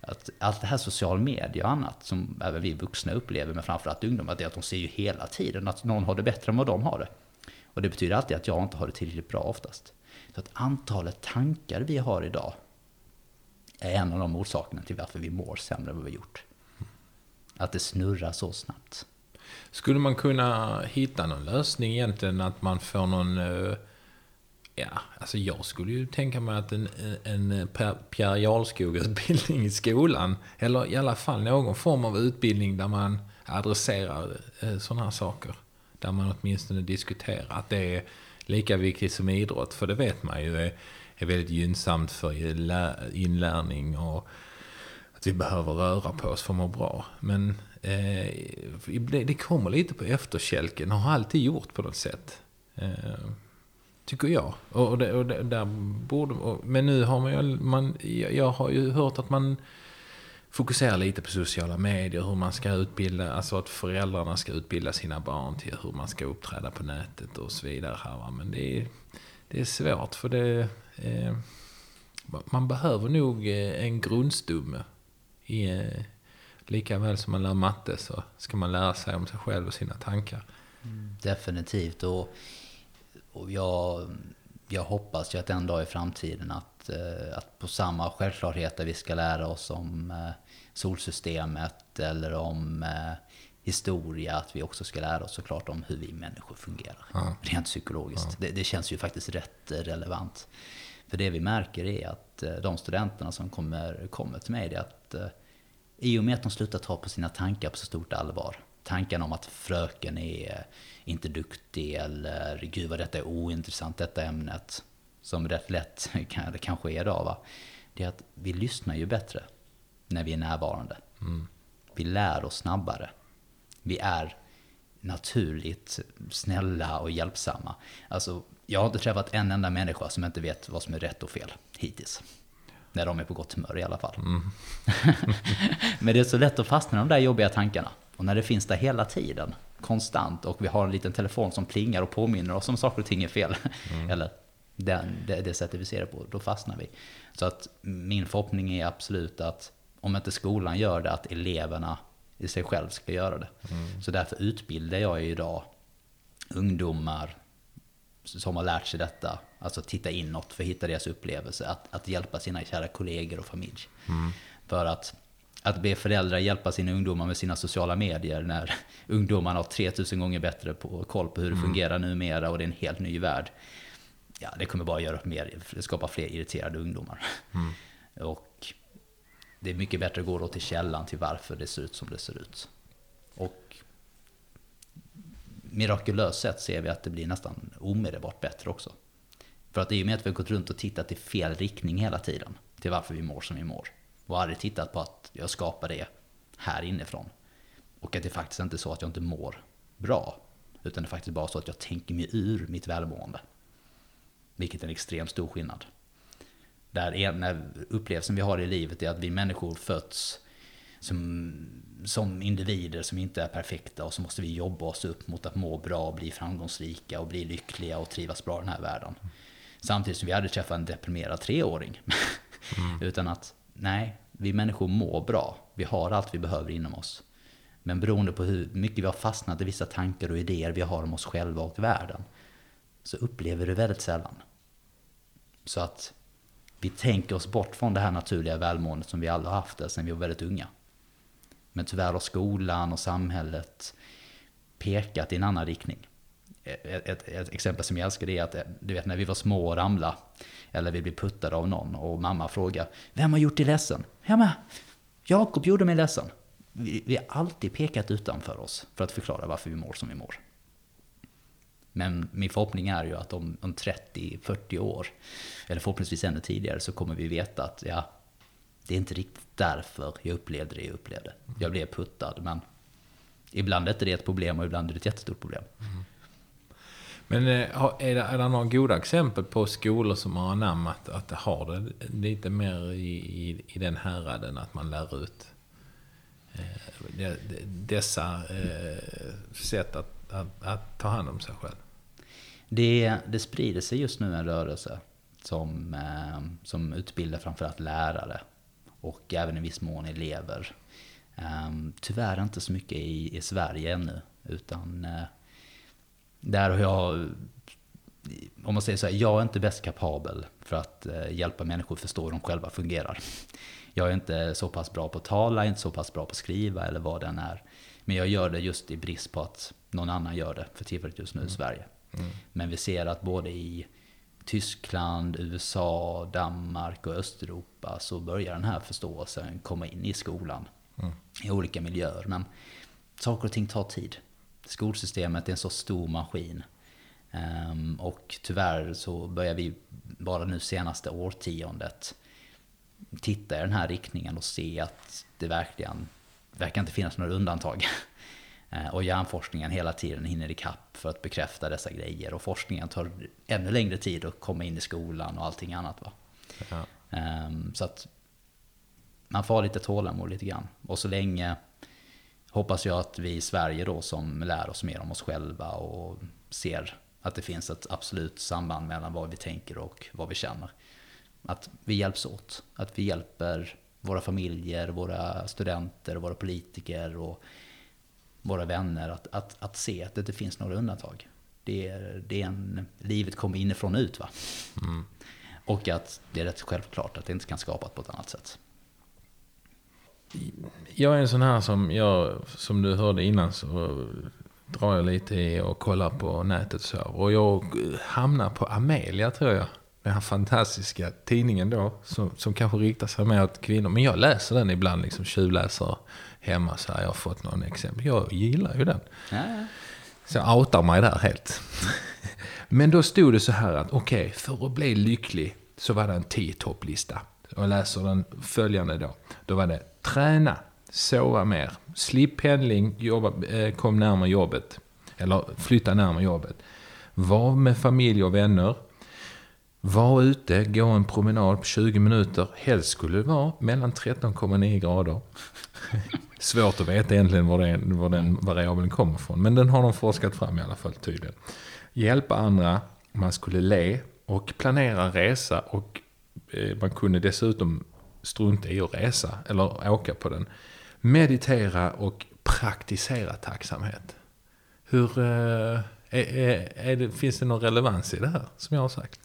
Att allt det här social media och annat som även vi vuxna upplever, men framförallt ungdomar, det är att de ser ju hela tiden att någon har det bättre än vad de har det. Och det betyder alltid att jag inte har det tillräckligt bra oftast. Så att antalet tankar vi har idag är en av de orsakerna till varför vi mår sämre än vad vi gjort. Att det snurrar så snabbt. Skulle man kunna hitta någon lösning egentligen att man får någon... Eh, alltså jag skulle ju tänka mig att en, en Pierre Jarlskog-utbildning i skolan, eller i alla fall någon form av utbildning där man adresserar eh, sådana här saker. Där man åtminstone diskuterar att det är lika viktigt som idrott, för det vet man ju är, är väldigt gynnsamt för inlärning och att vi behöver röra på oss för att må bra. Men eh, det kommer lite på efterkälken, har alltid gjort på något sätt. Eh, tycker jag. Och, det, och det, där borde, och, men nu har man ju, man, jag har ju hört att man fokuserar lite på sociala medier, hur man ska utbilda, alltså att föräldrarna ska utbilda sina barn till hur man ska uppträda på nätet och så vidare. Här, va? Men det är, det är svårt för det, eh, man behöver nog eh, en grundstomme. I, eh, lika väl som man lär matte så ska man lära sig om sig själv och sina tankar. Mm. Definitivt. Och, och jag, jag hoppas ju att en dag i framtiden att, eh, att på samma självklarheter vi ska lära oss om eh, solsystemet eller om eh, historia, att vi också ska lära oss såklart om hur vi människor fungerar. Ja. Rent psykologiskt. Det, det känns ju faktiskt rätt relevant. För det vi märker är att de studenterna som kommer, kommer till mig, det är att i och med att de slutar ta på sina tankar på så stort allvar. Tanken om att fröken är inte duktig eller gud vad detta är ointressant, detta ämnet. Som rätt lätt det kanske är idag va. Det är att vi lyssnar ju bättre när vi är närvarande. Vi lär oss snabbare. Vi är naturligt snälla och hjälpsamma. Alltså, jag har inte träffat en enda människa som inte vet vad som är rätt och fel hittills. När de är på gott humör i alla fall. Men det är så lätt att fastna i de där jobbiga tankarna. Och när det finns där hela tiden, konstant, och vi har en liten telefon som plingar och påminner oss om saker och ting är fel. Eller den, det, det sättet vi ser det på, då fastnar vi. Så att min förhoppning är absolut att om inte skolan gör det, att eleverna i sig själv ska göra det. Så därför utbildar jag ju idag ungdomar som har lärt sig detta, alltså titta inåt för att hitta deras upplevelse, att, att hjälpa sina kära kollegor och familj. För att, att be föräldrar hjälpa sina ungdomar med sina sociala medier när ungdomarna har 3000 gånger bättre på, koll på hur det fungerar numera och det är en helt ny värld. Ja, det kommer bara göra mer, skapa fler irriterade ungdomar. Och det är mycket bättre att gå då till källan till varför det ser ut som det ser ut. Och mirakulöst sett ser vi att det blir nästan omedelbart bättre också. För att i och med att vi har gått runt och tittat i fel riktning hela tiden, till varför vi mår som vi mår, och aldrig tittat på att jag skapar det här inifrån. Och att det faktiskt inte är så att jag inte mår bra, utan det är faktiskt bara så att jag tänker mig ur mitt välmående. Vilket är en extremt stor skillnad. Där ena upplevelsen vi har i livet är att vi människor föds som, som individer som inte är perfekta och så måste vi jobba oss upp mot att må bra, bli framgångsrika och bli lyckliga och trivas bra i den här världen. Samtidigt som vi hade träffat en deprimerad treåring. Utan att, nej, vi människor mår bra. Vi har allt vi behöver inom oss. Men beroende på hur mycket vi har fastnat i vissa tankar och idéer vi har om oss själva och världen, så upplever vi det väldigt sällan. Så att vi tänker oss bort från det här naturliga välmåendet som vi alla har haft det sedan vi var väldigt unga. Men tyvärr har skolan och samhället pekat i en annan riktning. Ett, ett, ett exempel som jag älskar är att eh, du vet när vi var små och ramlade. eller vi blev puttade av någon och mamma frågar Vem har gjort dig ledsen? Ja men Jakob gjorde mig ledsen. Vi, vi har alltid pekat utanför oss för att förklara varför vi mår som vi mår. Men min förhoppning är ju att om, om 30-40 år, eller förhoppningsvis ännu tidigare, så kommer vi veta att ja, det är inte riktigt därför jag upplevde det jag upplevde. Jag blev puttad, men ibland är det ett problem och ibland är det ett jättestort problem. Mm. Men eh, är det, är det några goda exempel på skolor som har anammat att det har det lite mer i, i, i den häraden att man lär ut eh, dessa eh, sätt att, att, att ta hand om sig själv? Det, det sprider sig just nu en rörelse som, eh, som utbildar framförallt lärare och även i viss mån elever. Ehm, tyvärr inte så mycket i, i Sverige ännu, utan eh, där har jag, om man säger så här, jag är inte bäst kapabel för att eh, hjälpa människor att förstå hur de själva fungerar. Jag är inte så pass bra på att tala, inte så pass bra på att skriva eller vad den är. Men jag gör det just i brist på att någon annan gör det för tillfället just nu i Sverige. Men vi ser att både i Tyskland, USA, Danmark och Östeuropa så börjar den här förståelsen komma in i skolan. I olika miljöer. Men saker och ting tar tid. Skolsystemet är en så stor maskin. Ehm, och tyvärr så börjar vi bara nu senaste årtiondet titta i den här riktningen och se att det verkligen verkar inte finnas några undantag. Eh, Och hjärnforskningen hela tiden hinner ikapp för att bekräfta dessa grejer. Och forskningen tar ännu längre tid att komma in i skolan och allting annat. Va? Ja. Ehm, Så att man får ha lite tålamod lite grann. Och så länge hoppas jag att vi i Sverige då som lär oss mer om oss själva och ser att det finns ett absolut samband mellan vad vi tänker och vad vi känner. Att vi hjälps åt. Att vi hjälper våra familjer, våra studenter, våra politiker och våra vänner att, att, att se att det inte finns några undantag. Det är, det är en, livet kommer inifrån och ut va. Och att det är rätt självklart att det inte kan skapas på ett annat sätt. Jag är en sån här som, jag, som du hörde innan så drar jag lite i och kollar på nätet så. Och jag hamnar på Amelia tror jag. Den här fantastiska tidningen då. Som, som kanske riktar sig mer åt kvinnor. Men jag läser den ibland, liksom tjuvläser hemma så här. Jag har fått någon exempel. Jag gillar ju den. Ja, ja. Så jag outar mig där helt. Men då stod det så här att okej, för att bli lycklig så var det en tio topplista. Och jag läser den följande då. Då var det träna, sova mer, slipp pendling, jobba, eh, kom närmare jobbet. Eller flytta närmare jobbet. Var med familj och vänner. Var ute, gå en promenad på 20 minuter. Helst skulle det vara mellan 13,9 grader. Svårt att veta egentligen var, det, var den variabeln kommer ifrån. Men den har de forskat fram i alla fall tydligen. Hjälpa andra, man skulle le och planera resa. Och eh, man kunde dessutom strunta i att resa eller åka på den. Meditera och praktisera tacksamhet. Hur, eh, är, är, är det, finns det någon relevans i det här som jag har sagt?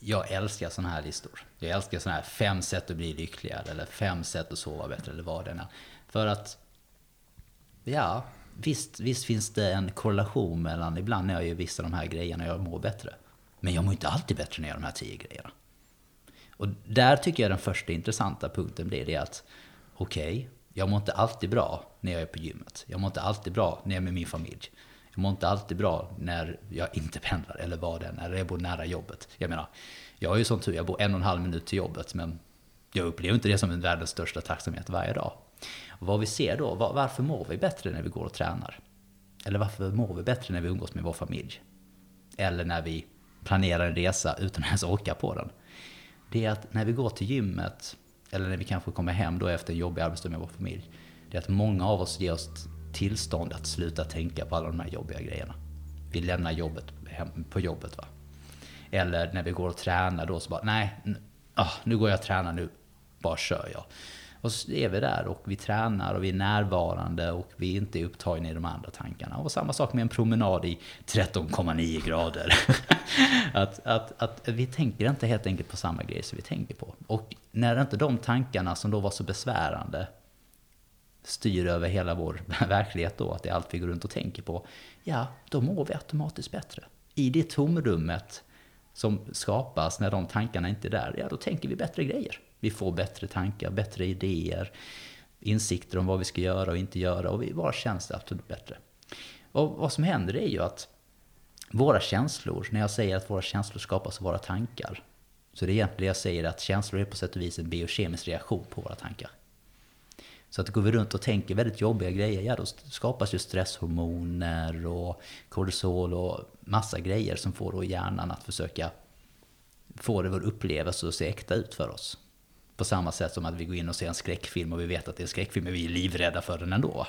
Jag älskar sådana här listor. Jag älskar sådana här fem sätt att bli lyckligare eller fem sätt att sova bättre eller vad det är. För att, ja, visst, visst finns det en korrelation mellan ibland när jag gör vissa av de här grejerna jag mår bättre. Men jag mår inte alltid bättre när jag gör de här tio grejerna. Och där tycker jag den första intressanta punkten blir det att okej, jag mår inte alltid bra när jag är på gymmet. Jag mår inte alltid bra när jag är med min familj. Jag mår inte alltid bra när jag inte pendlar eller vad det är, eller jag bor nära jobbet. Jag menar, jag har ju sån tur, jag bor en och en halv minut till jobbet, men jag upplever inte det som en världens största tacksamhet varje dag. Och vad vi ser då, var, varför mår vi bättre när vi går och tränar? Eller varför mår vi bättre när vi umgås med vår familj? Eller när vi planerar en resa utan att ens åka på den? Det är att när vi går till gymmet, eller när vi kanske kommer hem då efter en jobbig arbetsdag med vår familj, det är att många av oss ger oss tillstånd att sluta tänka på alla de här jobbiga grejerna. Vi lämnar jobbet hem, på jobbet. va. Eller när vi går och tränar då så bara, nej, ah, nu går jag och tränar, nu bara kör jag. Och så är vi där och vi tränar och vi är närvarande och vi är inte upptagna i de andra tankarna. Och samma sak med en promenad i 13,9 grader. att, att, att vi tänker inte helt enkelt på samma grejer som vi tänker på. Och när inte de tankarna som då var så besvärande styr över hela vår verklighet då, att det är allt vi går runt och tänker på, ja, då mår vi automatiskt bättre. I det tomrummet som skapas när de tankarna inte är där, ja, då tänker vi bättre grejer. Vi får bättre tankar, bättre idéer, insikter om vad vi ska göra och inte göra och vi bara känns absolut bättre. Och vad som händer är ju att våra känslor, när jag säger att våra känslor skapas av våra tankar, så det är egentligen det jag säger att känslor är på sätt och vis en biokemisk reaktion på våra tankar. Så att går vi runt och tänker väldigt jobbiga grejer, ja då skapas ju stresshormoner och kortisol och massa grejer som får då hjärnan att försöka få det vår upplevelse att se äkta ut för oss. På samma sätt som att vi går in och ser en skräckfilm och vi vet att det är en skräckfilm, men vi är livrädda för den ändå.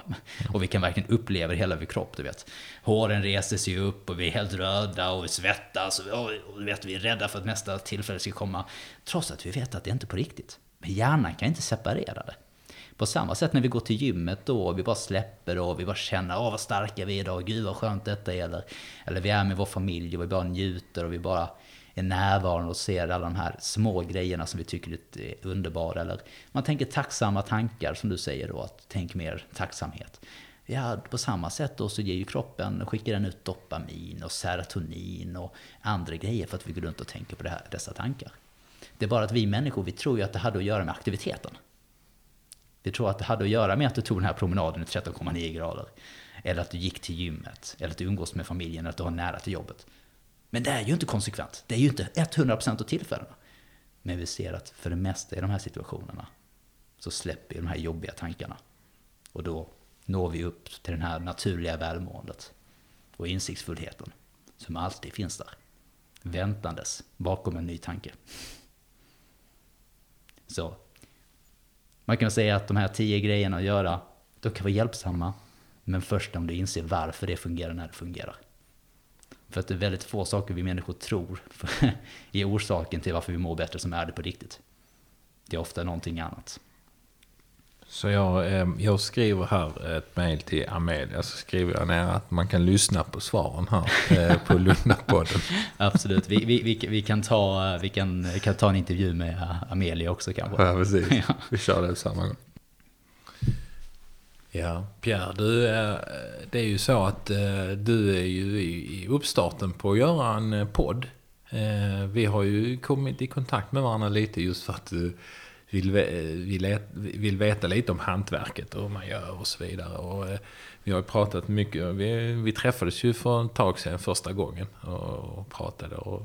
Och vi kan verkligen uppleva det hela vår kropp, du vet. Håren reser sig upp och vi är helt röda och vi svettas och, och du vet, vi är rädda för att nästa tillfälle ska komma. Trots att vi vet att det inte är på riktigt. Men hjärnan kan inte separera det. På samma sätt när vi går till gymmet då, och vi bara släpper och vi bara känner åh vad starka vi är idag, gud vad skönt detta är. Eller, eller vi är med vår familj och vi bara njuter och vi bara är närvarande och ser alla de här små grejerna som vi tycker är underbara. Eller man tänker tacksamma tankar som du säger då, att tänk mer tacksamhet. Ja, på samma sätt då så ger ju kroppen, skickar den ut dopamin och serotonin och andra grejer för att vi går runt och tänker på det här, dessa tankar. Det är bara att vi människor, vi tror ju att det hade att göra med aktiviteten. Vi tror att det hade att göra med att du tog den här promenaden i 13,9 grader. Eller att du gick till gymmet. Eller att du umgås med familjen. Eller att du har nära till jobbet. Men det är ju inte konsekvent. Det är ju inte 100% av tillfällena. Men vi ser att för det mesta i de här situationerna så släpper de här jobbiga tankarna. Och då når vi upp till det här naturliga välmåendet och insiktsfullheten som alltid finns där. Väntandes bakom en ny tanke. Så man kan säga att de här tio grejerna att göra, de kan vara hjälpsamma. Men först om du inser varför det fungerar när det fungerar. För att det är väldigt få saker vi människor tror är orsaken till varför vi mår bättre som är det på riktigt. Det är ofta någonting annat. Så jag, eh, jag skriver här ett mejl till Amelia. Så skriver jag ner att man kan lyssna på svaren här eh, på Lundapodden. Absolut. Vi, vi, vi, vi, kan ta, vi kan, kan ta en intervju med Amelia också kanske. Ja, precis. Vi kör det samma gång. Ja, Pierre, du, det är ju så att eh, du är ju i uppstarten på att göra en eh, podd. Eh, vi har ju kommit i kontakt med varandra lite just för att du vill, vill, vill veta lite om hantverket och hur man gör och så vidare. Och, vi har ju pratat mycket, vi, vi träffades ju för ett tag sedan första gången och, pratade. Och,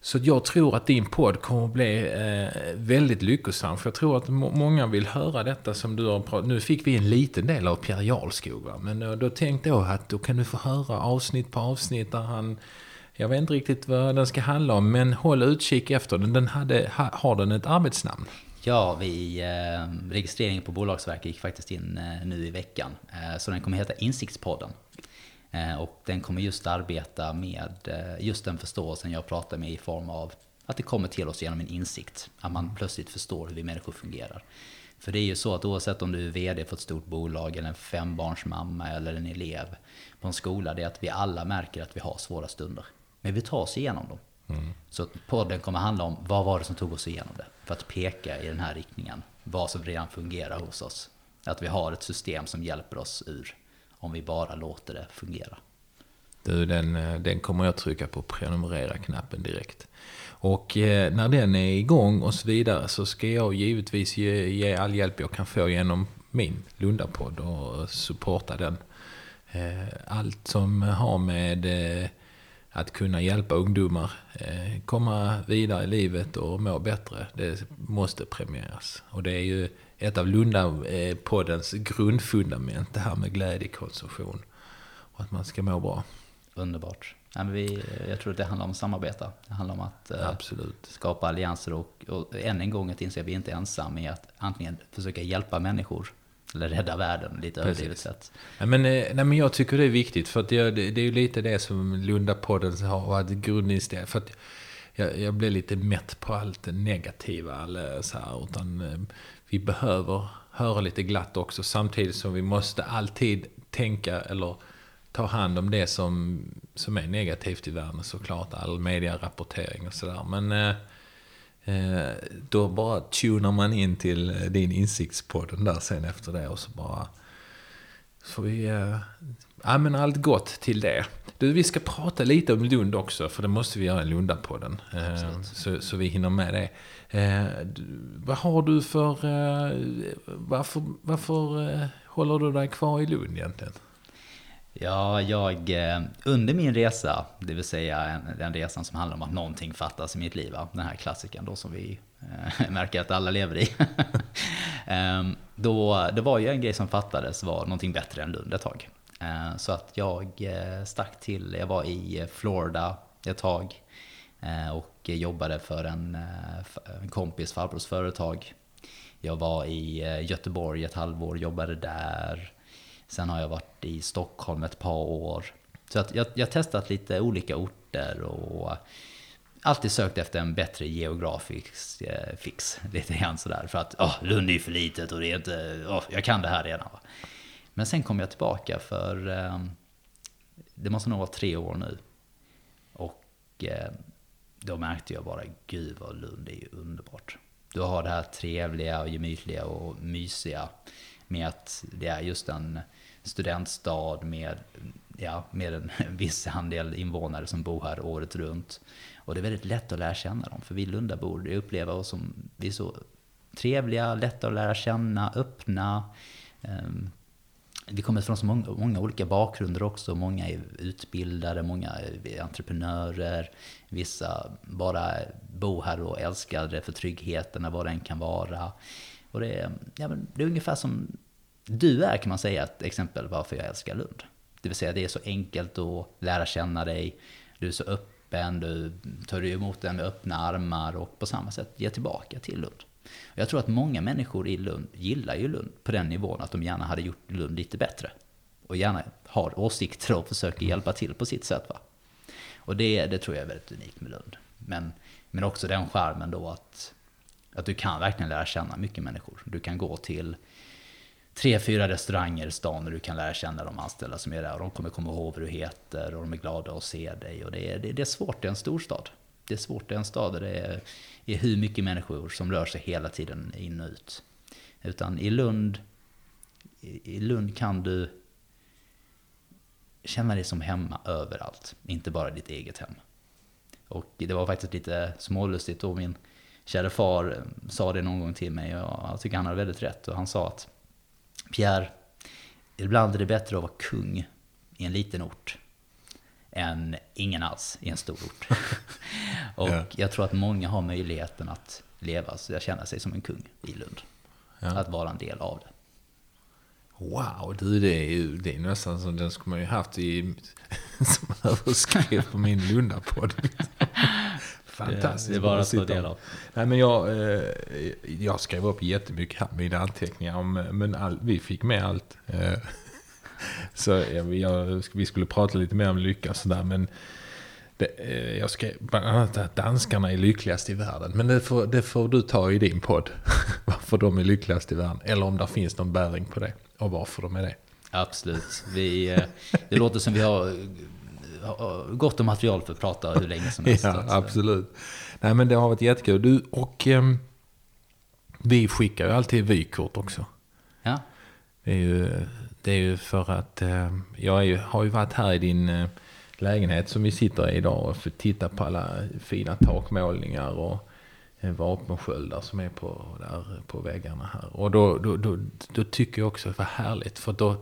så jag tror att din podd kommer att bli eh, väldigt lyckosam. För jag tror att må många vill höra detta som du har pratat Nu fick vi en liten del av Pierre Jarlskog. Va? Men då, då tänkte jag att då kan du få höra avsnitt på avsnitt där han jag vet inte riktigt vad den ska handla om, men håll utkik efter den. den hade, har den ett arbetsnamn? Ja, vi, eh, registreringen på Bolagsverket gick faktiskt in eh, nu i veckan. Eh, så den kommer heta Insiktspodden. Eh, och den kommer just arbeta med eh, just den förståelsen jag pratar med i form av att det kommer till oss genom en insikt. Att man plötsligt förstår hur vi människor fungerar. För det är ju så att oavsett om du är VD för ett stort bolag eller en fembarnsmamma eller en elev på en skola, det är att vi alla märker att vi har svåra stunder. Men vi tar oss igenom dem. Mm. Så podden kommer handla om vad var det som tog oss igenom det. För att peka i den här riktningen. Vad som redan fungerar hos oss. Att vi har ett system som hjälper oss ur. Om vi bara låter det fungera. Du, den, eh, den kommer jag trycka på prenumerera-knappen direkt. Och eh, när den är igång och så vidare så ska jag givetvis ge, ge all hjälp jag kan få genom min Lundapodd och supporta den. Eh, allt som har med eh, att kunna hjälpa ungdomar eh, komma vidare i livet och må bättre, det måste premieras. Och det är ju ett av Lunda-poddens grundfundament, det här med glädjekonsumtion. Och att man ska må bra. Underbart. Ja, men vi, jag tror att det handlar om att samarbeta. Det handlar om att eh, skapa allianser och, och än en gång att inse att vi inte är ensamma i att antingen försöka hjälpa människor eller rädda världen, lite överdrivet sett. Ja, men, eh, nej, men jag tycker det är viktigt, för att jag, det, det är ju lite det som Lundapodden har varit grundinställning. För att jag, jag blir lite mätt på allt det negativa. Eller så här, utan eh, vi behöver höra lite glatt också, samtidigt som vi måste alltid tänka eller ta hand om det som, som är negativt i världen såklart. All medierapportering och sådär. Men eh, eh, då bara tunar man in till eh, din insiktspodden där sen efter det och så bara får vi eh, ja, men allt gott till det. Du, vi ska prata lite om Lund också, för det måste vi göra i Lundapodden. Eh, så, så vi hinner med det. Eh, vad har du för... Eh, varför varför eh, håller du dig kvar i Lund egentligen? Ja, jag under min resa, det vill säga den resan som handlar om att någonting fattas i mitt liv, den här klassikern då som vi märker att alla lever i. Ehm, då, det var ju en grej som fattades var någonting bättre än Lund ett tag. Eh, så att jag eh, stack till, jag var i eh, Florida ett tag och jobbade för en, en kompis farbrors företag. Jag var i Göteborg ett halvår, jobbade där. Sen har jag varit i Stockholm ett par år. Så att jag har testat lite olika orter och alltid sökt efter en bättre geografisk eh, fix. Lite grann sådär. För att oh, Lund är för litet och det är inte, oh, jag kan det här redan. Men sen kom jag tillbaka för, ehm, det måste nog vara tre år nu. Och eh, då märkte jag bara, gud vad Lund är ju underbart. Du har det här trevliga och gemytliga och mysiga med att det är just en studentstad med, ja, med en viss andel invånare som bor här året runt. Och det är väldigt lätt att lära känna dem, för vi Lundabor upplever oss som, vi är så trevliga, lätta att lära känna, öppna. Ehm, vi kommer från så många, många, olika bakgrunder också. Många är utbildade, många är entreprenörer. Vissa bara bor här och älskar det för tryggheten, vad den kan vara. Och det, är, ja, men det är ungefär som du är kan man säga ett exempel varför jag älskar Lund. Det vill säga det är så enkelt att lära känna dig. Du är så öppen, du tar emot den med öppna armar och på samma sätt ger tillbaka till Lund. Jag tror att många människor i Lund gillar ju Lund på den nivån att de gärna hade gjort Lund lite bättre. Och gärna har åsikter och försöker hjälpa till på sitt sätt. Va? Och det, det tror jag är väldigt unikt med Lund. Men, men också den skärmen då att, att du kan verkligen lära känna mycket människor. Du kan gå till tre, fyra restauranger i stan och du kan lära känna de anställda som är där. Och de kommer komma ihåg vad du heter och de är glada att se dig. Och det är, det, det är svårt i en storstad. Det är svårt i en stad där det är, är hur mycket människor som rör sig hela tiden in och ut. Utan i Lund, i Lund kan du känna dig som hemma överallt, inte bara ditt eget hem. Och det var faktiskt lite smålustigt då min kära far eh, sa det någon gång till mig och jag tycker han har väldigt rätt. Och han sa att Pierre, ibland är det bättre att vara kung i en liten ort än ingen alls i en stor ort. och ja. jag tror att många har möjligheten att leva, så jag känner sig som en kung i Lund. Ja. Att vara en del av det. Wow, du det är ju det är nästan som den skulle man ju haft i, som överskrift på min Lundapodd. Fantastiskt. Det är bara att ta del av. Nej, men jag, eh, jag skrev upp jättemycket här, mina anteckningar. Men all, vi fick med allt. Eh, så jag, jag, vi skulle prata lite mer om lycka och sådär. Men det, eh, jag skrev bland annat att danskarna är lyckligast i världen. Men det får, det får du ta i din podd. varför de är lyckligast i världen. Eller om det finns någon bäring på det. Och varför de är det. Absolut. Vi, det låter som vi har gott om material för att prata hur länge som helst. ja, absolut. Nej, men det har varit jättekul. Du, och eh, vi skickar ju alltid vykort också. Ja. Det är ju, det är ju för att eh, jag ju, har ju varit här i din eh, lägenhet som vi sitter i idag och får titta på alla fina takmålningar och eh, vapensköldar som är på, där på väggarna här. Och då, då, då, då tycker jag också att det var härligt. För då,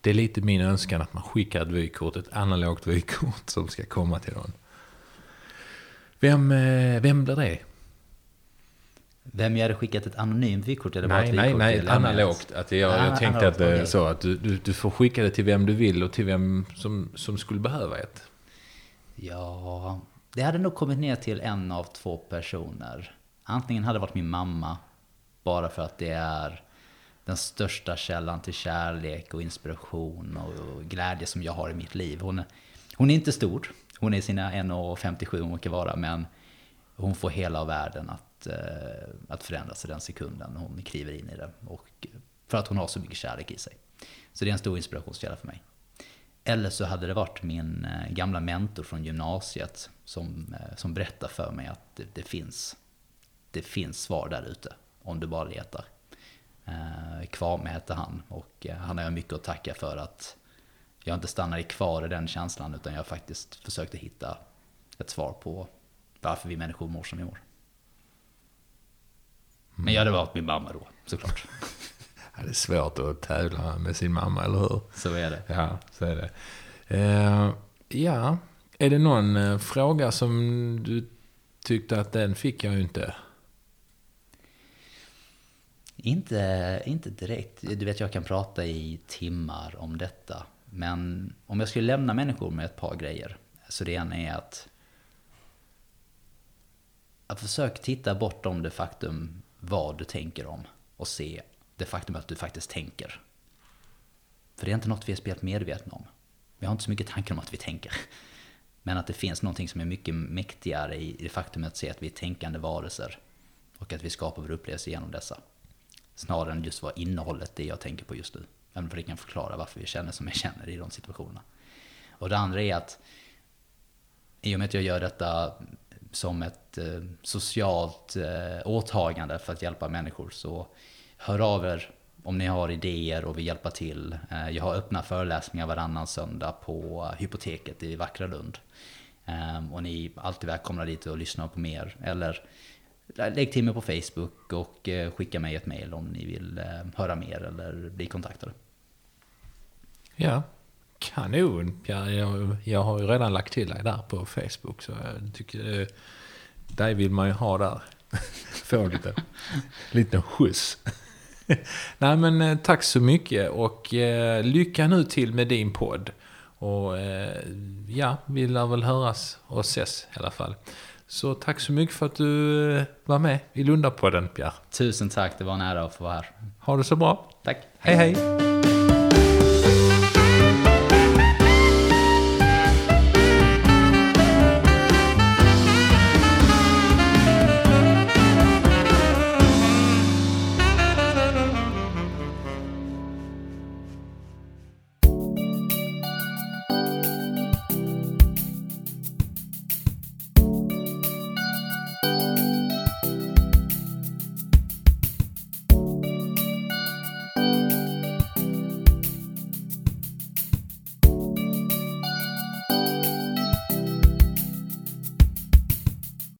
det är lite min önskan att man skickar ett vykort, ett analogt vykort som ska komma till någon. Vem, eh, vem blir det? Vem jag hade skickat ett anonymt vykort? Eller nej, nej, nej, ett analogt. Att jag, jag ah, tänkte att, okay. så, att du, du, du, får skicka det till vem du vill och till vem som, som skulle behöva ett. Ja, det hade nog kommit ner till en av två personer. Antingen hade det varit min mamma, bara för att det är den största källan till kärlek och inspiration och glädje som jag har i mitt liv. Hon, hon är inte stor, hon är sina 1,57 hon kan vara, men hon får hela världen att, att eh, förändras i den sekunden hon kliver in i det. Och för att hon har så mycket kärlek i sig. Så det är en stor inspirationskälla för mig. Eller så hade det varit min eh, gamla mentor från gymnasiet som, eh, som berättar för mig att det, det finns, det finns svar där ute om du bara letar. Kvame hette han och han har jag mycket att tacka för att jag inte stannade kvar i den känslan utan jag faktiskt försökte hitta ett svar på varför vi människor mår som vi mår. Men jag hade varit min mamma då, såklart. Ja, det är svårt att tävla med sin mamma, eller hur? Så är det. Ja, så är det. Uh, ja, är det någon uh, fråga som du tyckte att den fick jag ju inte? Inte, inte direkt. Du vet, jag kan prata i timmar om detta. Men om jag skulle lämna människor med ett par grejer. Så det ena är att... Att försöka titta bortom det faktum vad du tänker om. Och se det faktum att du faktiskt tänker. För det är inte något vi är speciellt medvetna om. Vi har inte så mycket tankar om att vi tänker. Men att det finns någonting som är mycket mäktigare i det faktum att se att vi är tänkande varelser. Och att vi skapar vår upplevelse genom dessa. Snarare än just vad innehållet det jag tänker på just nu. Även för det kan förklara varför vi känner som vi känner i de situationerna. Och det andra är att i och med att jag gör detta som ett eh, socialt eh, åtagande för att hjälpa människor så hör av er om ni har idéer och vill hjälpa till. Eh, jag har öppna föreläsningar varannan söndag på Hypoteket i Vackra Lund. Eh, och ni är alltid välkomna dit och lyssna på mer. Eller eh, lägg till mig på Facebook och eh, skicka mig ett mail om ni vill eh, höra mer eller bli kontaktade. Ja, kanon. Ja, jag, jag har ju redan lagt till dig där på Facebook. Så jag tycker, dig vill man ju ha där. Få lite, lite skjuts. Nej men eh, tack så mycket och eh, lycka nu till med din podd. Och eh, ja, vi lär väl höras och ses i alla fall. Så tack så mycket för att du eh, var med i Lundapodden Pierre. Tusen tack, det var en ära att få vara här. Ha det så bra. Tack. hej. hej.